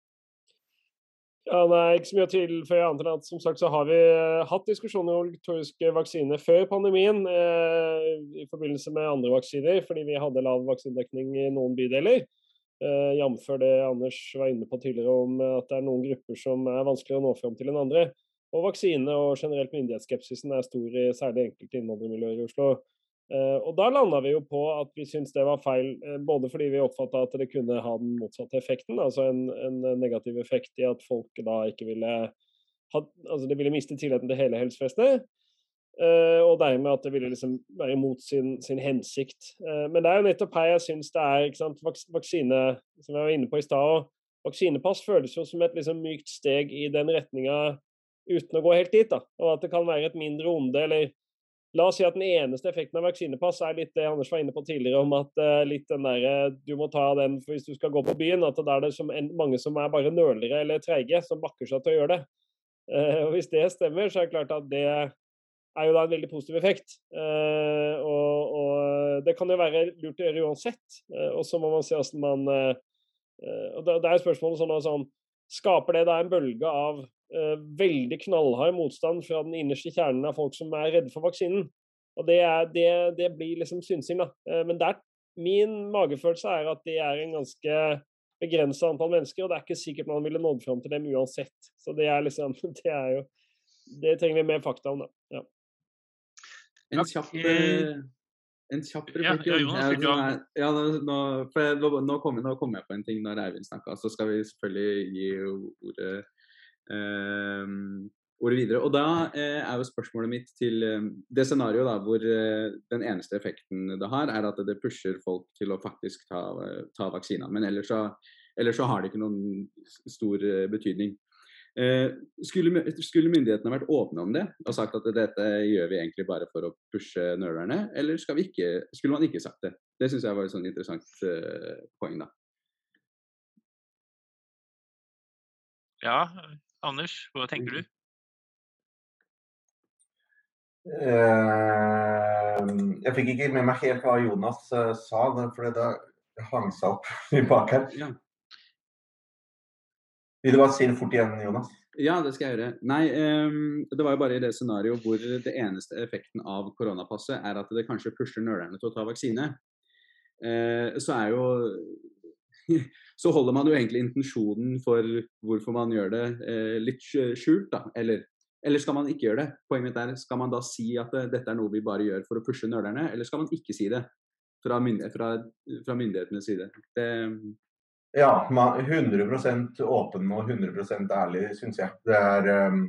[SPEAKER 5] Ja, nei, ikke så mye å tilføye annet enn at som sagt så har vi uh, hatt diskusjoner om obligatoriske vaksiner før pandemien eh, i forbindelse med andre vaksiner, fordi vi hadde lav vaksinedekning i noen bydeler. Eh, Jf. det Anders var inne på tidligere om at det er noen grupper som er vanskeligere å nå fram til enn andre. Og vaksine og generelt myndighetsskepsisen er stor i særlig enkelte innvandrermiljøer i Oslo. Uh, og da landa vi jo på at vi syntes det var feil, uh, både fordi vi oppfatta at det kunne ha den motsatte effekten, altså en, en, negativ effekt i at folk da ikke ville ha, altså det ville miste tilliten til hele helsevesenet. Uh, og dermed at det ville liksom være imot sin, sin hensikt. men det er jo nettopp her jeg syns det er ikke sant, vaksine, som jeg var inne på i stad, vaksinepass føles jo som et liksom mykt steg i den retninga uten å gå helt dit. da, Og at det kan være et mindre onde eller La oss si at den eneste effekten av vaksinepass er litt det Anders var inne på tidligere, om at uh, litt den der, eh, du må ta den hvis du skal gå på byen. At det er det som en, mange som er bare nølere eller treige, som bakker seg til å gjøre det. Uh, og Hvis det stemmer, så er det klart at det er jo da en veldig positiv effekt. Uh, og, og, det kan jo være lurt å gjøre uansett. og så må man se hvordan man og Det, det er spørsmålet sånn, sånn Skaper det da en bølge av uh, veldig knallhard motstand fra den innerste kjernen av folk som er redde for vaksinen. Og det, er, det, det blir liksom synsing, da. Uh, men der, min magefølelse er at det er en ganske begrensa antall mennesker, og det er ikke sikkert man ville nådd fram til dem uansett. Så det er liksom Det er jo Det trenger vi mer fakta om, da. Ja.
[SPEAKER 4] En kjapp eh, en kjapp replikk. Ja, Jonas, ja, nå, nå, kom, nå, kom, jeg på en ting når Eivind snakka, så skal vi selvfølgelig gi ordet ordet videre. Og da eh, er jo spørsmålet mitt til eh, det scenarioet da, hvor eh, den eneste effekten det har, er at det pusher folk til å faktisk ta, ta vaksina. Men ellers så, ellers så, har det ikke noen stor betydning. Skulle, skulle, myndighetene vært åpne om det og sagt at dette gjør vi egentlig bare for å pushe nølerne, eller ikke, skulle man ikke sagt det? Det syns jeg var et sånn interessant poeng, da.
[SPEAKER 3] Ja, Anders, hva tenker du?
[SPEAKER 6] Uh, jeg fikk ikke med meg helt hva Jonas uh, sa, for det hang seg opp i bak her. Ja. Vil du bare si det fort igjen, Jonas?
[SPEAKER 4] Ja, det skal jeg gjøre. Nei, um, det var jo bare i det scenarioet hvor det eneste effekten av koronapasset er at det kanskje pusher nølerne til å ta vaksine. Uh, så er jo så holder man jo egentlig intensjonen for hvorfor man gjør det, eh, litt skjult. da, eller, eller, skal man ikke gjøre det? Poenget mitt er, Skal man da si at eh, dette er noe vi bare gjør for å pushe nølerne, eller skal man ikke si det fra, myndighet, fra, fra myndighetenes side? Det,
[SPEAKER 6] ja, 100% åpen og 100% ærlig, syns jeg. Det er um,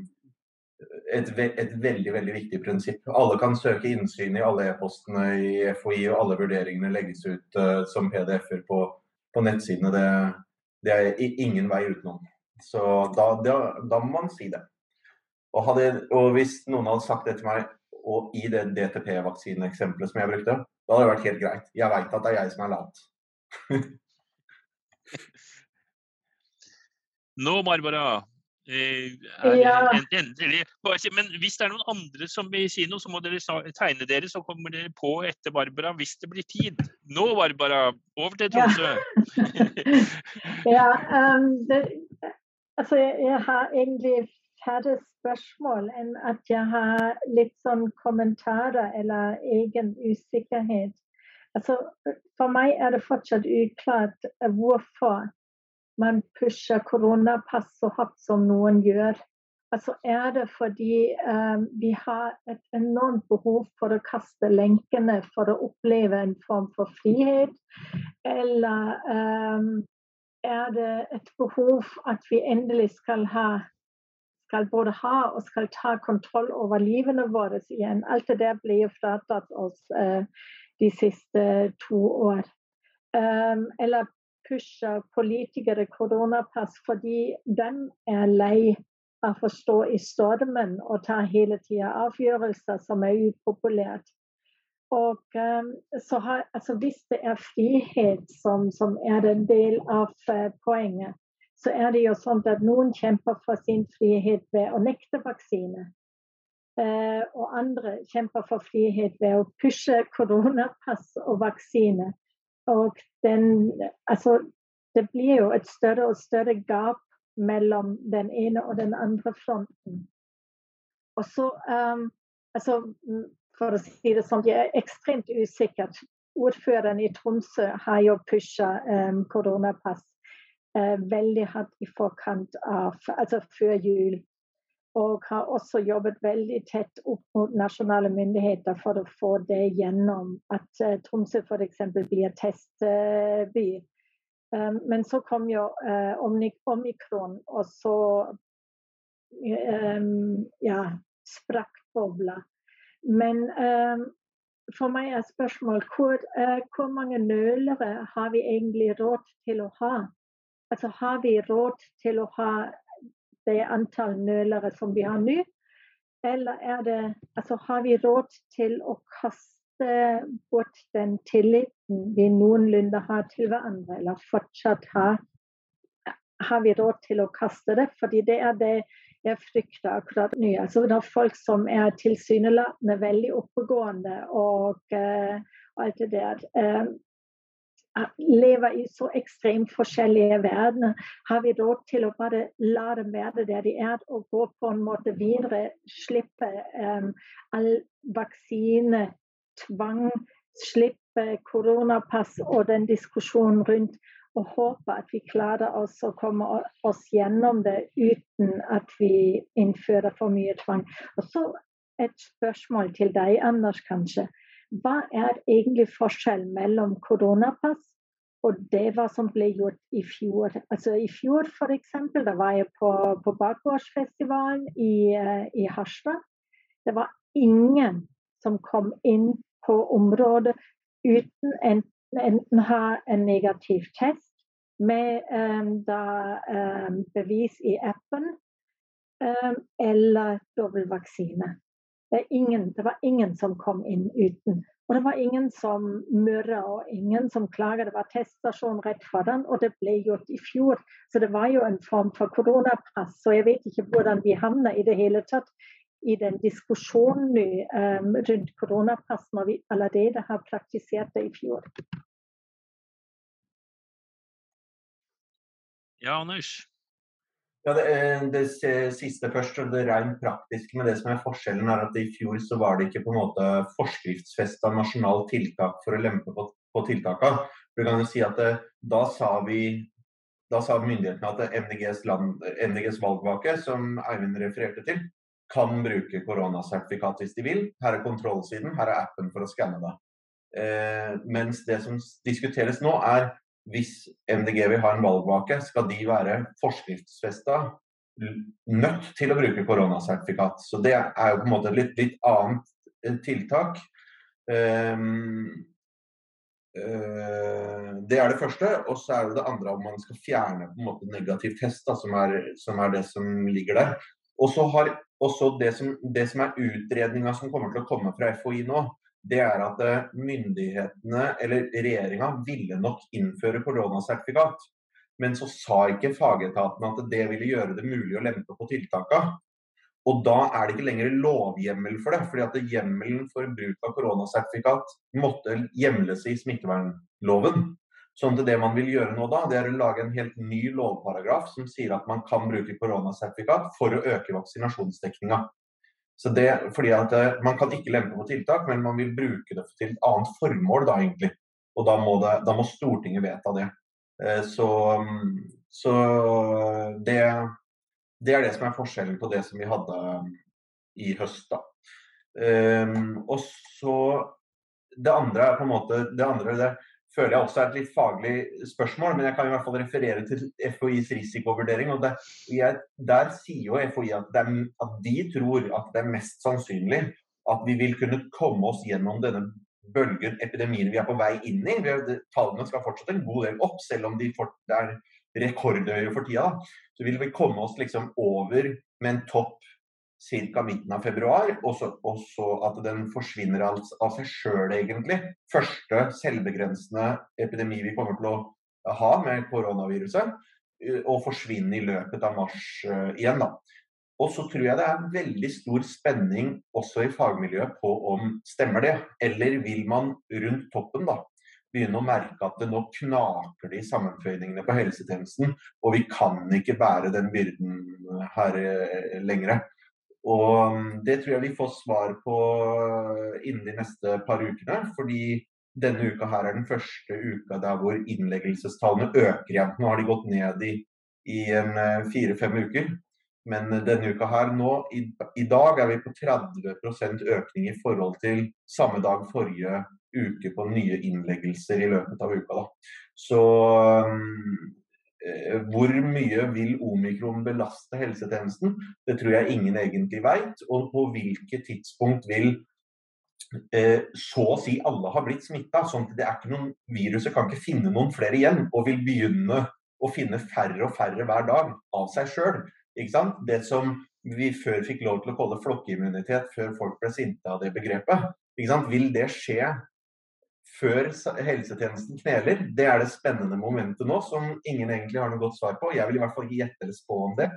[SPEAKER 6] et, et, veldig veldig viktig prinsipp. Alle kan søke innsyn i alle e-postene i FHI, og alle vurderingene legges ut uh, som PDF-er på på nettsidene. Det, det, er ingen vei utenom. Så da, da, da må man si det. Og, hadde, og, hvis noen hadde sagt det til meg og i det DTP-vaksineeksempelet som jeg brukte, da hadde det vært helt greit. Jeg veit at det er jeg som er lat.
[SPEAKER 3] Nå, Barbara, ja. endelig. Men hvis det er noen andre som vil si noe, så må dere tegne dere, så kommer dere på etter Barbara hvis det blir tid. Nå, Barbara, over til Tromsø.
[SPEAKER 7] ja, um, det, altså jeg har egentlig færre spørsmål enn at jeg har litt sånn kommentarer eller egen usikkerhet. Altså, for meg er det fortsatt uklart hvorfor man pusher koronapass så hardt som noen gjør. Altså er det fordi eh, vi har et enormt behov for å kaste lenkene for å oppleve en form for frihet, eller eh, er det et behov at vi endelig skal ha skal både ha og skal ta kontroll over livene våre igjen. Alt det der blir jo fratatt oss eh, de siste to år. Um, eller pusher politikere koronapass fordi de er lei av å stå i stormen og ta hele tida avgjørelser som er upopulært. Og um, så har, altså Hvis det er frihet som, som er en del av uh, poenget, så er det jo sånn at noen kjemper for sin frihet ved å nekte vaksine. Uh, og andre kjemper for frihet ved å pushe koronapass og vaksine. Og den, altså, det blir jo et større og større gap mellom den ene og den andre fronten. Og så, um, altså, For å si det sånn, jeg er ekstremt usikkert. Ordføreren i Tromsø har jo pusha um, koronapass uh, veldig hardt i forkant av, altså før jul. Og har også jobbet veldig tett opp mot nasjonale myndigheter for å få det gjennom at uh, Tromsø f.eks. blir testby. Um, men så kom jo uh, omikron, og så um, ja, sprakk bobla. Men um, for meg er spørsmålet hvor, uh, hvor mange nølere har vi egentlig råd til å ha? Altså har vi råd til å ha det antall nølere som vi har nå? Eller er det, altså, har vi råd til å kaste bort den tilliten vi noenlunde har til hverandre, eller fortsatt har, har vi råd til å kaste det? Fordi det er det jeg frykter akkurat nå. Altså det er folk som er tilsynelatende veldig oppegående og uh, alt det der. Uh, lever i så ekstremt forskjellige verdener. Har vi råd til å bare la dem være der de er, og gå på en måte videre? Slippe um, all vaksine, tvang, slippe koronapass og den diskusjonen rundt. Og håpe at vi klarer oss å komme oss gjennom det uten at vi innfører for mye tvang. Og så et spørsmål til deg, Anders, kanskje. Hva er egentlig forskjellen mellom koronapass og det hva som ble gjort i fjor? Altså I fjor f.eks. da var jeg på, på Bakgårdsfestivalen i, eh, i Harstad. Det var ingen som kom inn på området uten enten, enten ha en negativ test med um, da, um, bevis i appen um, eller dobbeltvaksine. Det, det, var ingen som kom inn uten. Og det var ingen som murra og ingen som klaga. Det var teststasjon rett foran, og det ble gjort i fjor. Så det var jo en form for koronapass. Så jeg vet ikke hvordan vi havna i det hele tatt i den diskusjonen um, rundt koronapass når vi allerede har praktisert det i fjor.
[SPEAKER 3] Ja, Anders?
[SPEAKER 6] Ja, det, det, siste først, det rent praktiske med det som er forskjellen, er at i fjor så var det ikke på en måte forskriftsfesta nasjonalt tiltak for å lempe på, på tiltakene. Du kan jo si at det, da sa vi da sa myndighetene at MDGs, land, MDGs valgvake, som Eivind refererte til, kan bruke koronasertifikat hvis de vil. Her er kontrollsiden, her er appen for å skanne det. Eh, mens det som diskuteres nå, er hvis MDG vil ha en valgvake, skal de være forskriftsfesta nødt til å bruke koronasertifikat. Så det er jo på en måte et litt, litt annet eh, tiltak. Um, uh, det er det første. Og så er det det andre om man skal fjerne på en måte negativ test, da, som, er, som er det som ligger der. Og så har også det som, det som er utredninga som kommer til å komme fra FHI nå, det er at eh, myndighetene, eller regjeringa, ville nok innføre koronasertifikat. Men så sa ikke fagetatene at det ville gjøre det mulig å lempe på tiltakene. Og da er det ikke lenger lovhjemmel for det. fordi at Hjemmelen for bruk av koronasertifikat måtte hjemles i smittevernloven. Sånn at Det man vil gjøre nå da, det er å lage en helt ny lovparagraf som sier at man kan bruke koronasertifikat for å øke vaksinasjonsdekninga. Så det, fordi at eh, Man kan ikke lempe på tiltak, men man vil bruke det til et annet formål. da egentlig. Og da må, det, da må Stortinget vedta det. Eh, så, så det, Det er det som er forskjellen på det som vi hadde i høst. da. Um, og så Det andre er på en måte det andre det føler jeg også er et litt faglig spørsmål, men jeg kan i hvert fall referere til FHIs risikovurdering. og det, jeg, Der sier jo FHI at, er, at de tror at det er mest sannsynlig at vi vil kunne komme oss gjennom denne bølgen epidemien vi er på vei inn i. Tallene skal fortsatt en god del opp, selv om de fort, er rekordhøye for tida. Så vil vi komme oss liksom over med en topp ca. midten av februar, og så, og så, at den forsvinner av, av seg sjøl, egentlig. Første selvbegrensende epidemi vi kommer til å ha med koronaviruset, og forsvinne i løpet av mars uh, igjen. da. Og så tror jeg det er veldig stor spenning også i fagmiljøet på om stemmer det. Eller vil man rundt toppen da begynne å merke at det nå knaker det i sammenføyningene på helsetjenesten, og vi kan ikke bære den byrden her lenger. Og mm, det tror jeg vi får svar på eh, innen de neste par ukene. Fordi denne uka her er den første uka der hvor innleggelsestallene øker igjen. Nå har de gått ned i, i eh, fire-fem uker. Men denne uka her nå, i, i, dag er vi på 30% økning i forhold til samme dag forrige uke på nye innleggelser i løpet av uka. Da. Så mm, hvor mye vil omikron belaste helsetjenesten? Det tror jeg ingen egentlig veit. Og på hvilket tidspunkt vil eh, så å si alle ha blitt smitta. Sånn viruset kan ikke finne noen flere igjen, og vil begynne å finne færre og færre hver dag av seg sjøl. Det som vi før fikk lov til å kalle flokkimmunitet, før folk ble sinte av det begrepet. Vil det skje før helsetjenesten kneler. Det er det spennende momentet nå, som ingen egentlig har noe godt svar på. Jeg vil i hvert fall ikke gjette eller spå om det.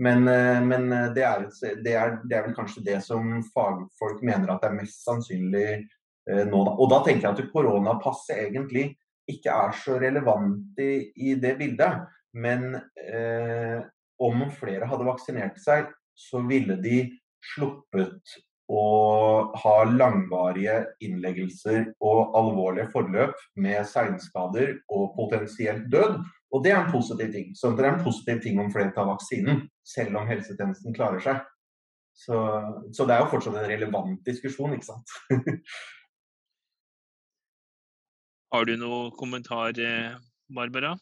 [SPEAKER 6] Men, eh, men eh, det, er, det, er, det, er, vel kanskje det som fagfolk mener at det er mest sannsynlig eh, nå. Og da tenker jeg at koronapasset egentlig ikke er så relevant i, i det bildet. Men eh, om flere hadde vaksinert seg, så ville de sluppet og ha langvarige innleggelser og alvorlige forløp med seinskader og potensielt død. Og det er en positiv ting. Så det er en positiv ting om flere tar vaksinen, selv om helsetjenesten klarer seg. Så, så det er jo fortsatt en relevant diskusjon, ikke sant.
[SPEAKER 3] har du noen kommentar, eh, Barbara?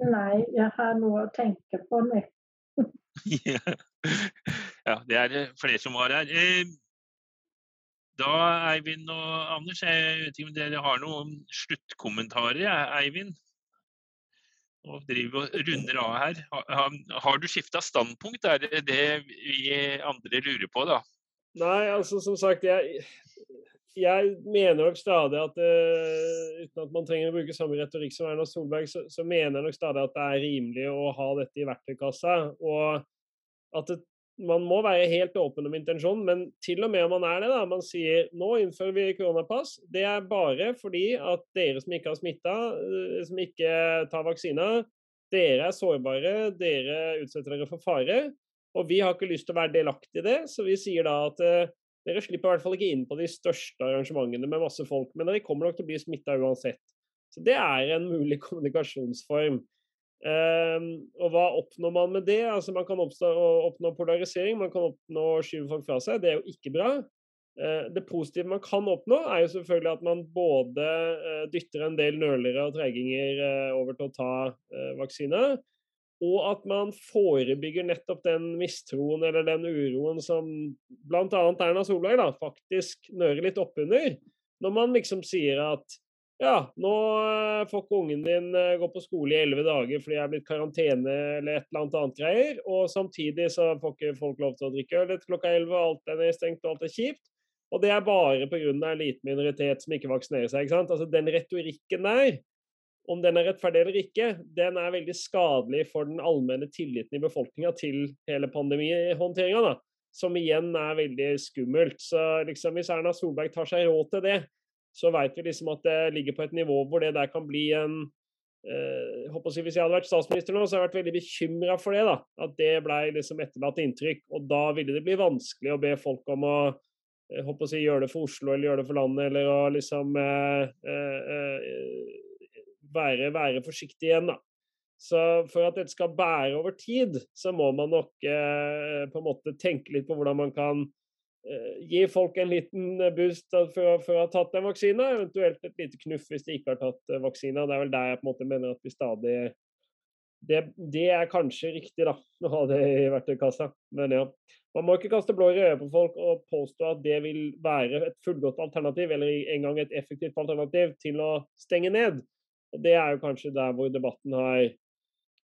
[SPEAKER 7] Nei, jeg har noe å tenke på nå.
[SPEAKER 3] ja, det er det flere som var her. Eh, da, Eivind og Anders, jeg vet ikke om dere har noen sluttkommentarer? Eivind? Nå driver og runder av her. Har du skifta standpunkt? Er det det vi andre lurer på, da?
[SPEAKER 5] Nei, altså som sagt, jeg, jeg mener nok stadig at uh, uten at man trenger å bruke samme retorikk som Erna Solberg, så, så, mener jeg nok stadig at det er rimelig å ha dette i verktøykassa. Og at det, man må være helt åpen om intensjonen, men til og med om man er det, da, man sier nå innfører vi koronapass, det er bare fordi at dere som ikke har smitta, eh, som ikke tar vaksina, dere er sårbare, dere utsetter dere for fare. Og vi har ikke lyst til å være delaktig i det, så vi sier da at uh, dere slipper i hvert fall ikke inn på de største arrangementene med masse folk, men dere kommer nok til å bli smitta uansett. Så det er en mulig kommunikasjonsform. Um, og hva oppnår man med det? Altså Man kan oppnå polarisering, man kan oppnå å skyve folk fra seg. Det er jo ikke bra. Uh, det positive man kan oppnå, er jo selvfølgelig at man både uh, dytter en del nølere og treginger uh, over til å ta vaksine, og at man forebygger nettopp den mistroen eller den uroen som bl.a. Erna Solberg da, faktisk nører litt oppunder. Når man liksom sier at ja, nå eh, får ikke ungen din eh, gå på skole i elleve dager fordi jeg er blitt karantene eller et eller annet greier, og samtidig så får ikke folk lov til å drikke øl etter klokka elleve, alt er nedstengt og alt er kjipt. Og det er bare pga. en liten minoritet som ikke vaksinerer seg. ikke sant? Altså Den retorikken der, om den er rettferdig eller ikke, den er veldig skadelig for den allmenne tilliten i befolkninga til hele pandemihåndteringa, som igjen er veldig skummelt. Så liksom hvis Erna Solberg tar seg råd til det, så veit vi liksom at det ligger på et nivå hvor det der kan bli en eh, håper Hvis jeg hadde vært statsminister nå, så hadde jeg vært veldig bekymra for det. da, At det ble liksom etterlatt inntrykk. Og da ville det bli vanskelig å be folk om å håper å si, gjøre det for Oslo eller gjøre det for landet, eller å liksom eh, eh, eh være, være, forsiktig igjen. da. Så for at dette skal bære over tid, så må man nok eh, på en måte tenke litt på hvordan man kan gi folk en liten boost for, for, å ha tatt en vaksine, eventuelt et lite knuff hvis de ikke har tatt eh, vaksina. Det er vel der jeg på en måte mener at vi stadig det, det, er kanskje riktig, da, å ha det i verktøykassa. Men ja. Man må ikke kaste blår i øyet på folk og påstå at det vil være et fullgodt alternativ, eller engang et effektivt alternativ til å stenge ned. Og Det er jo kanskje der hvor debatten har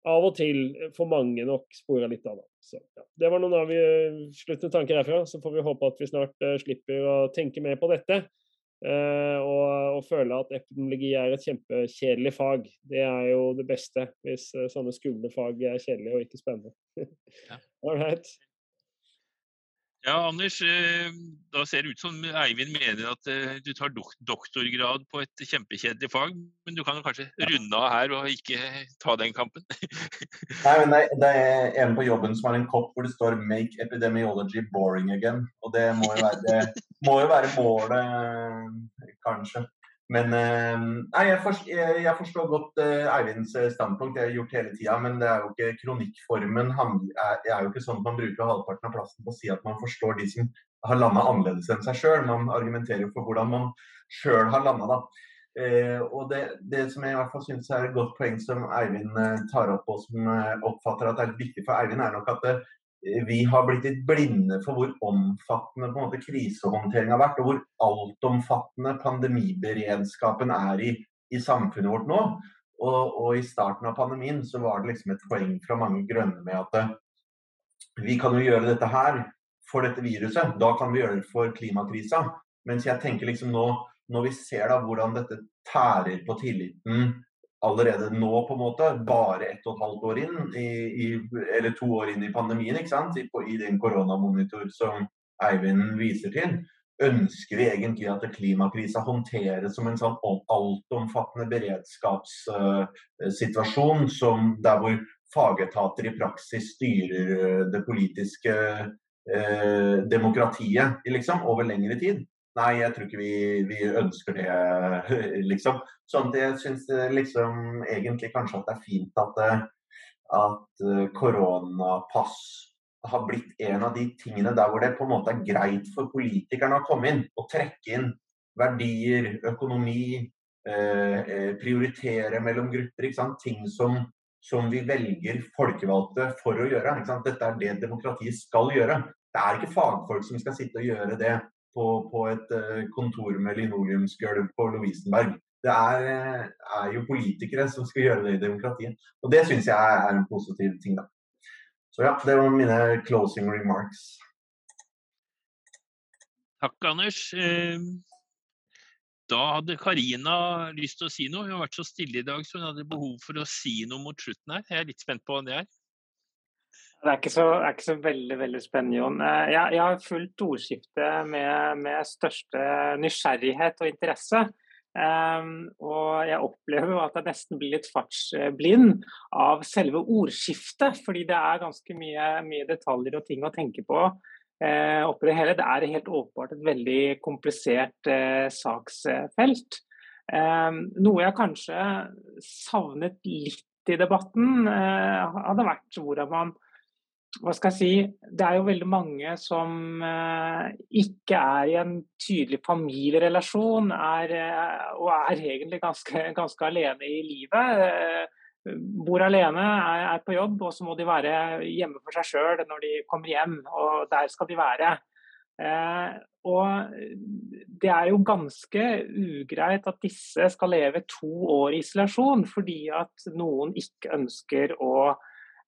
[SPEAKER 5] av og til for mange nok spora litt av. Så, ja. Det var noen av vi sluttende tanker herfra. Så får vi håpe at vi snart uh, slipper å tenke mer på dette. Uh, og, og, føle at epidemiologi er et kjempekjedelig fag. Det er jo det beste, hvis uh, sånne skumle fag er kjedelige og ikke spennende. ja. All right.
[SPEAKER 3] Ja, Anders, eh, da ser det ut som Eivind mener at eh, du tar doktorgrad på et kjempekjedelig fag, men du kan kanskje runde av her og ikke ta den kampen?
[SPEAKER 6] Nei, men det, er en på jobben som har en kopp hvor det står 'Make epidemiology boring again'. Og det må jo være, må jo være målet, kanskje. Men eh, nei, jeg, forstår, jeg, forstår godt uh, Eivinds eh, standpunkt, det har jeg gjort hele tida. Men det er jo ikke kronikkformen Det er jo ikke sånn at man bruker halvparten av plassen på å si at man forstår de som har landa annerledes enn seg sjøl. Man argumenterer jo for hvordan man sjøl har landa, da. Og det, det, som jeg i hvert fall syns er et godt poeng som Eivind tar opp, og som oppfatter at er viktig for Eivind, er nok at vi har blitt litt blinde for hvor omfattende på en måte, krisehåndtering har vært, og hvor altomfattende pandemiberedskapen er i, i samfunnet vårt nå. Og, og, i starten av pandemien så var det liksom et poeng fra mange grønne med at eh, vi kan jo gjøre dette her for dette viruset, da kan vi gjøre det for klimakrisa. Mens jeg tenker liksom nå, når vi ser da hvordan dette tærer på tilliten allerede nå, på en måte, bare ett og et halvt år inn, i, i, eller to år inn i pandemien, ikke sant? I, i den koronamonitor som Eivind viser til, ønsker vi egentlig at klimakrisa håndteres som en sånn altomfattende beredskapssituasjon, uh, som der hvor fagetater i praksis styrer uh, det politiske uh, demokratiet liksom, over lengre tid. Nei, jeg tror ikke vi, vi ønsker det, liksom. Sånn at jeg syns liksom egentlig kanskje at det er fint at, at eh, koronapass har blitt en av de tingene der hvor det på en måte er greit for politikerne å komme inn og trekke inn verdier, økonomi, eh, eh prioritere mellom grupper. Ting som, som, vi velger folkevalgte for å gjøre. Dette er det demokratiet skal gjøre. Det er ikke fagfolk som skal sitte og gjøre det på, på et eh, kontor med linoleumsgulv på Lovisenberg. Det er, eh, er, jo politikere som skal gjøre det i demokratiet. Og det syns jeg er en positiv ting, da. Så ja, det var mine closing remarks.
[SPEAKER 3] Takk, Anders. Eh, da hadde Karina lyst til å si noe. Hun har vært så stille i dag, så hun hadde behov for å si noe mot slutten her. Jeg er litt spent på hva det er.
[SPEAKER 2] Det er ikke så, er ikke så veldig veldig spennende, Jon. Eh, jeg, jeg har fulgt ordskiftet med, med, største nysgjerrighet og interesse. Um, og jeg opplever at jeg nesten blir litt fartsblind av selve ordskiftet. Fordi det er ganske mye, mye detaljer og ting å tenke på uh, oppi det hele. Det er helt åpenbart et veldig komplisert uh, saksfelt. Um, noe jeg kanskje savnet litt i debatten, uh, hadde vært hvordan man hva skal jeg si, Det er jo veldig mange som eh, ikke er i en tydelig familierelasjon er, eh, og er egentlig ganske, ganske, alene i livet. Eh, bor alene, er, er, på jobb, og så må de være hjemme for seg sjøl når de kommer hjem. Og der skal de være. Og det er jo ganske ugreit at disse skal leve to år i isolasjon fordi at noen ikke ønsker å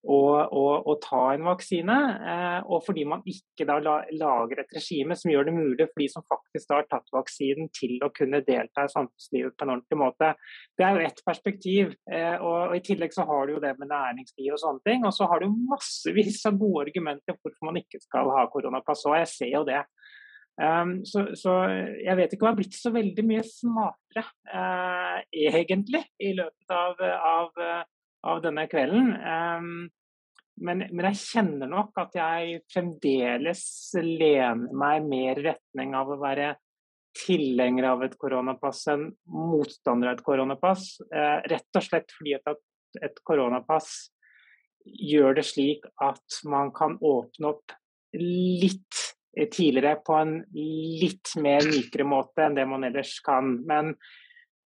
[SPEAKER 2] å, og, og, ta en vaksine, eh, og fordi man ikke da la, lager et regime som gjør det mulig for de som faktisk har tatt vaksinen til å kunne delta i samfunnslivet på en ordentlig måte. Det er jo ett perspektiv. Eh, og, og, I tillegg så har du jo det med næringsliv og sånne ting. Og så har du massevis av gode argumenter for hvorfor man ikke skal ha koronapass. Og jeg ser jo det. Um, så, så, jeg vet ikke om jeg har blitt så veldig mye smartere, uh, egentlig, i løpet av, av av denne kvelden. Um, men, men, jeg kjenner nok at jeg fremdeles lener meg mer i retning av å være tilhenger av et koronapass enn motstander av et koronapass. Eh, rett og slett fordi at et koronapass gjør det slik at man kan åpne opp litt tidligere på en litt mer mykere måte enn det man ellers kan. Men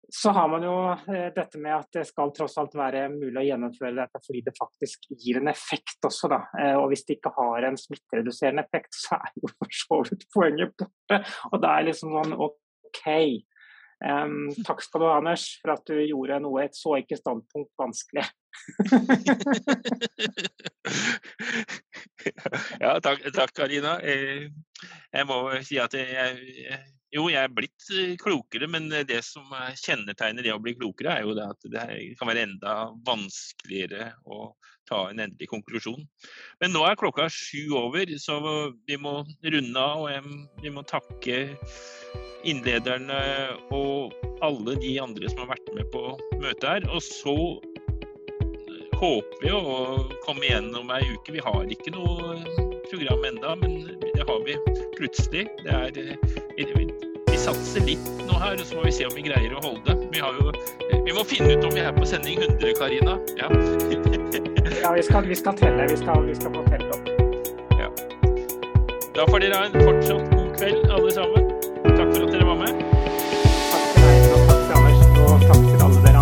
[SPEAKER 2] så har man jo eh, dette med at det skal tross alt være mulig å gjennomføre dette fordi det faktisk gir en effekt også, da. Eh, og hvis det ikke har en smittereduserende effekt, så er jo for så vidt poenget borte. Og da er liksom sånn OK. Um, takk skal du ha, Anders, for at du gjorde noe et så ikke standpunkt vanskelig.
[SPEAKER 3] ja, takk, takk Karina. Eh, jeg må si at jeg, jo, jeg er blitt eh, klokere, men det som kjennetegner det å bli klokere, er jo det at det kan være enda vanskeligere å ta en endelig konklusjon. Men nå er klokka sju over, så vi må runde av. Og vi må takke innlederne og alle de andre som har vært med på møtet her. Og så håper vi å komme igjennom ei uke. Vi har ikke noe program enda, men det har vi plutselig. Det er, vi, vi satser litt nå her, og så må vi se om vi greier å holde. Vi, jo, vi må finne ut om vi er på sending 100, Karina.
[SPEAKER 2] Ja, ja vi, skal, vi, skal, telle. Vi skal, vi skal få telle opp.
[SPEAKER 3] Ja. Da får dere ha en fortsatt god kveld, alle sammen. Takk for at dere var med.
[SPEAKER 2] Takk til deg, og takk til Anders, og takk til alle dere.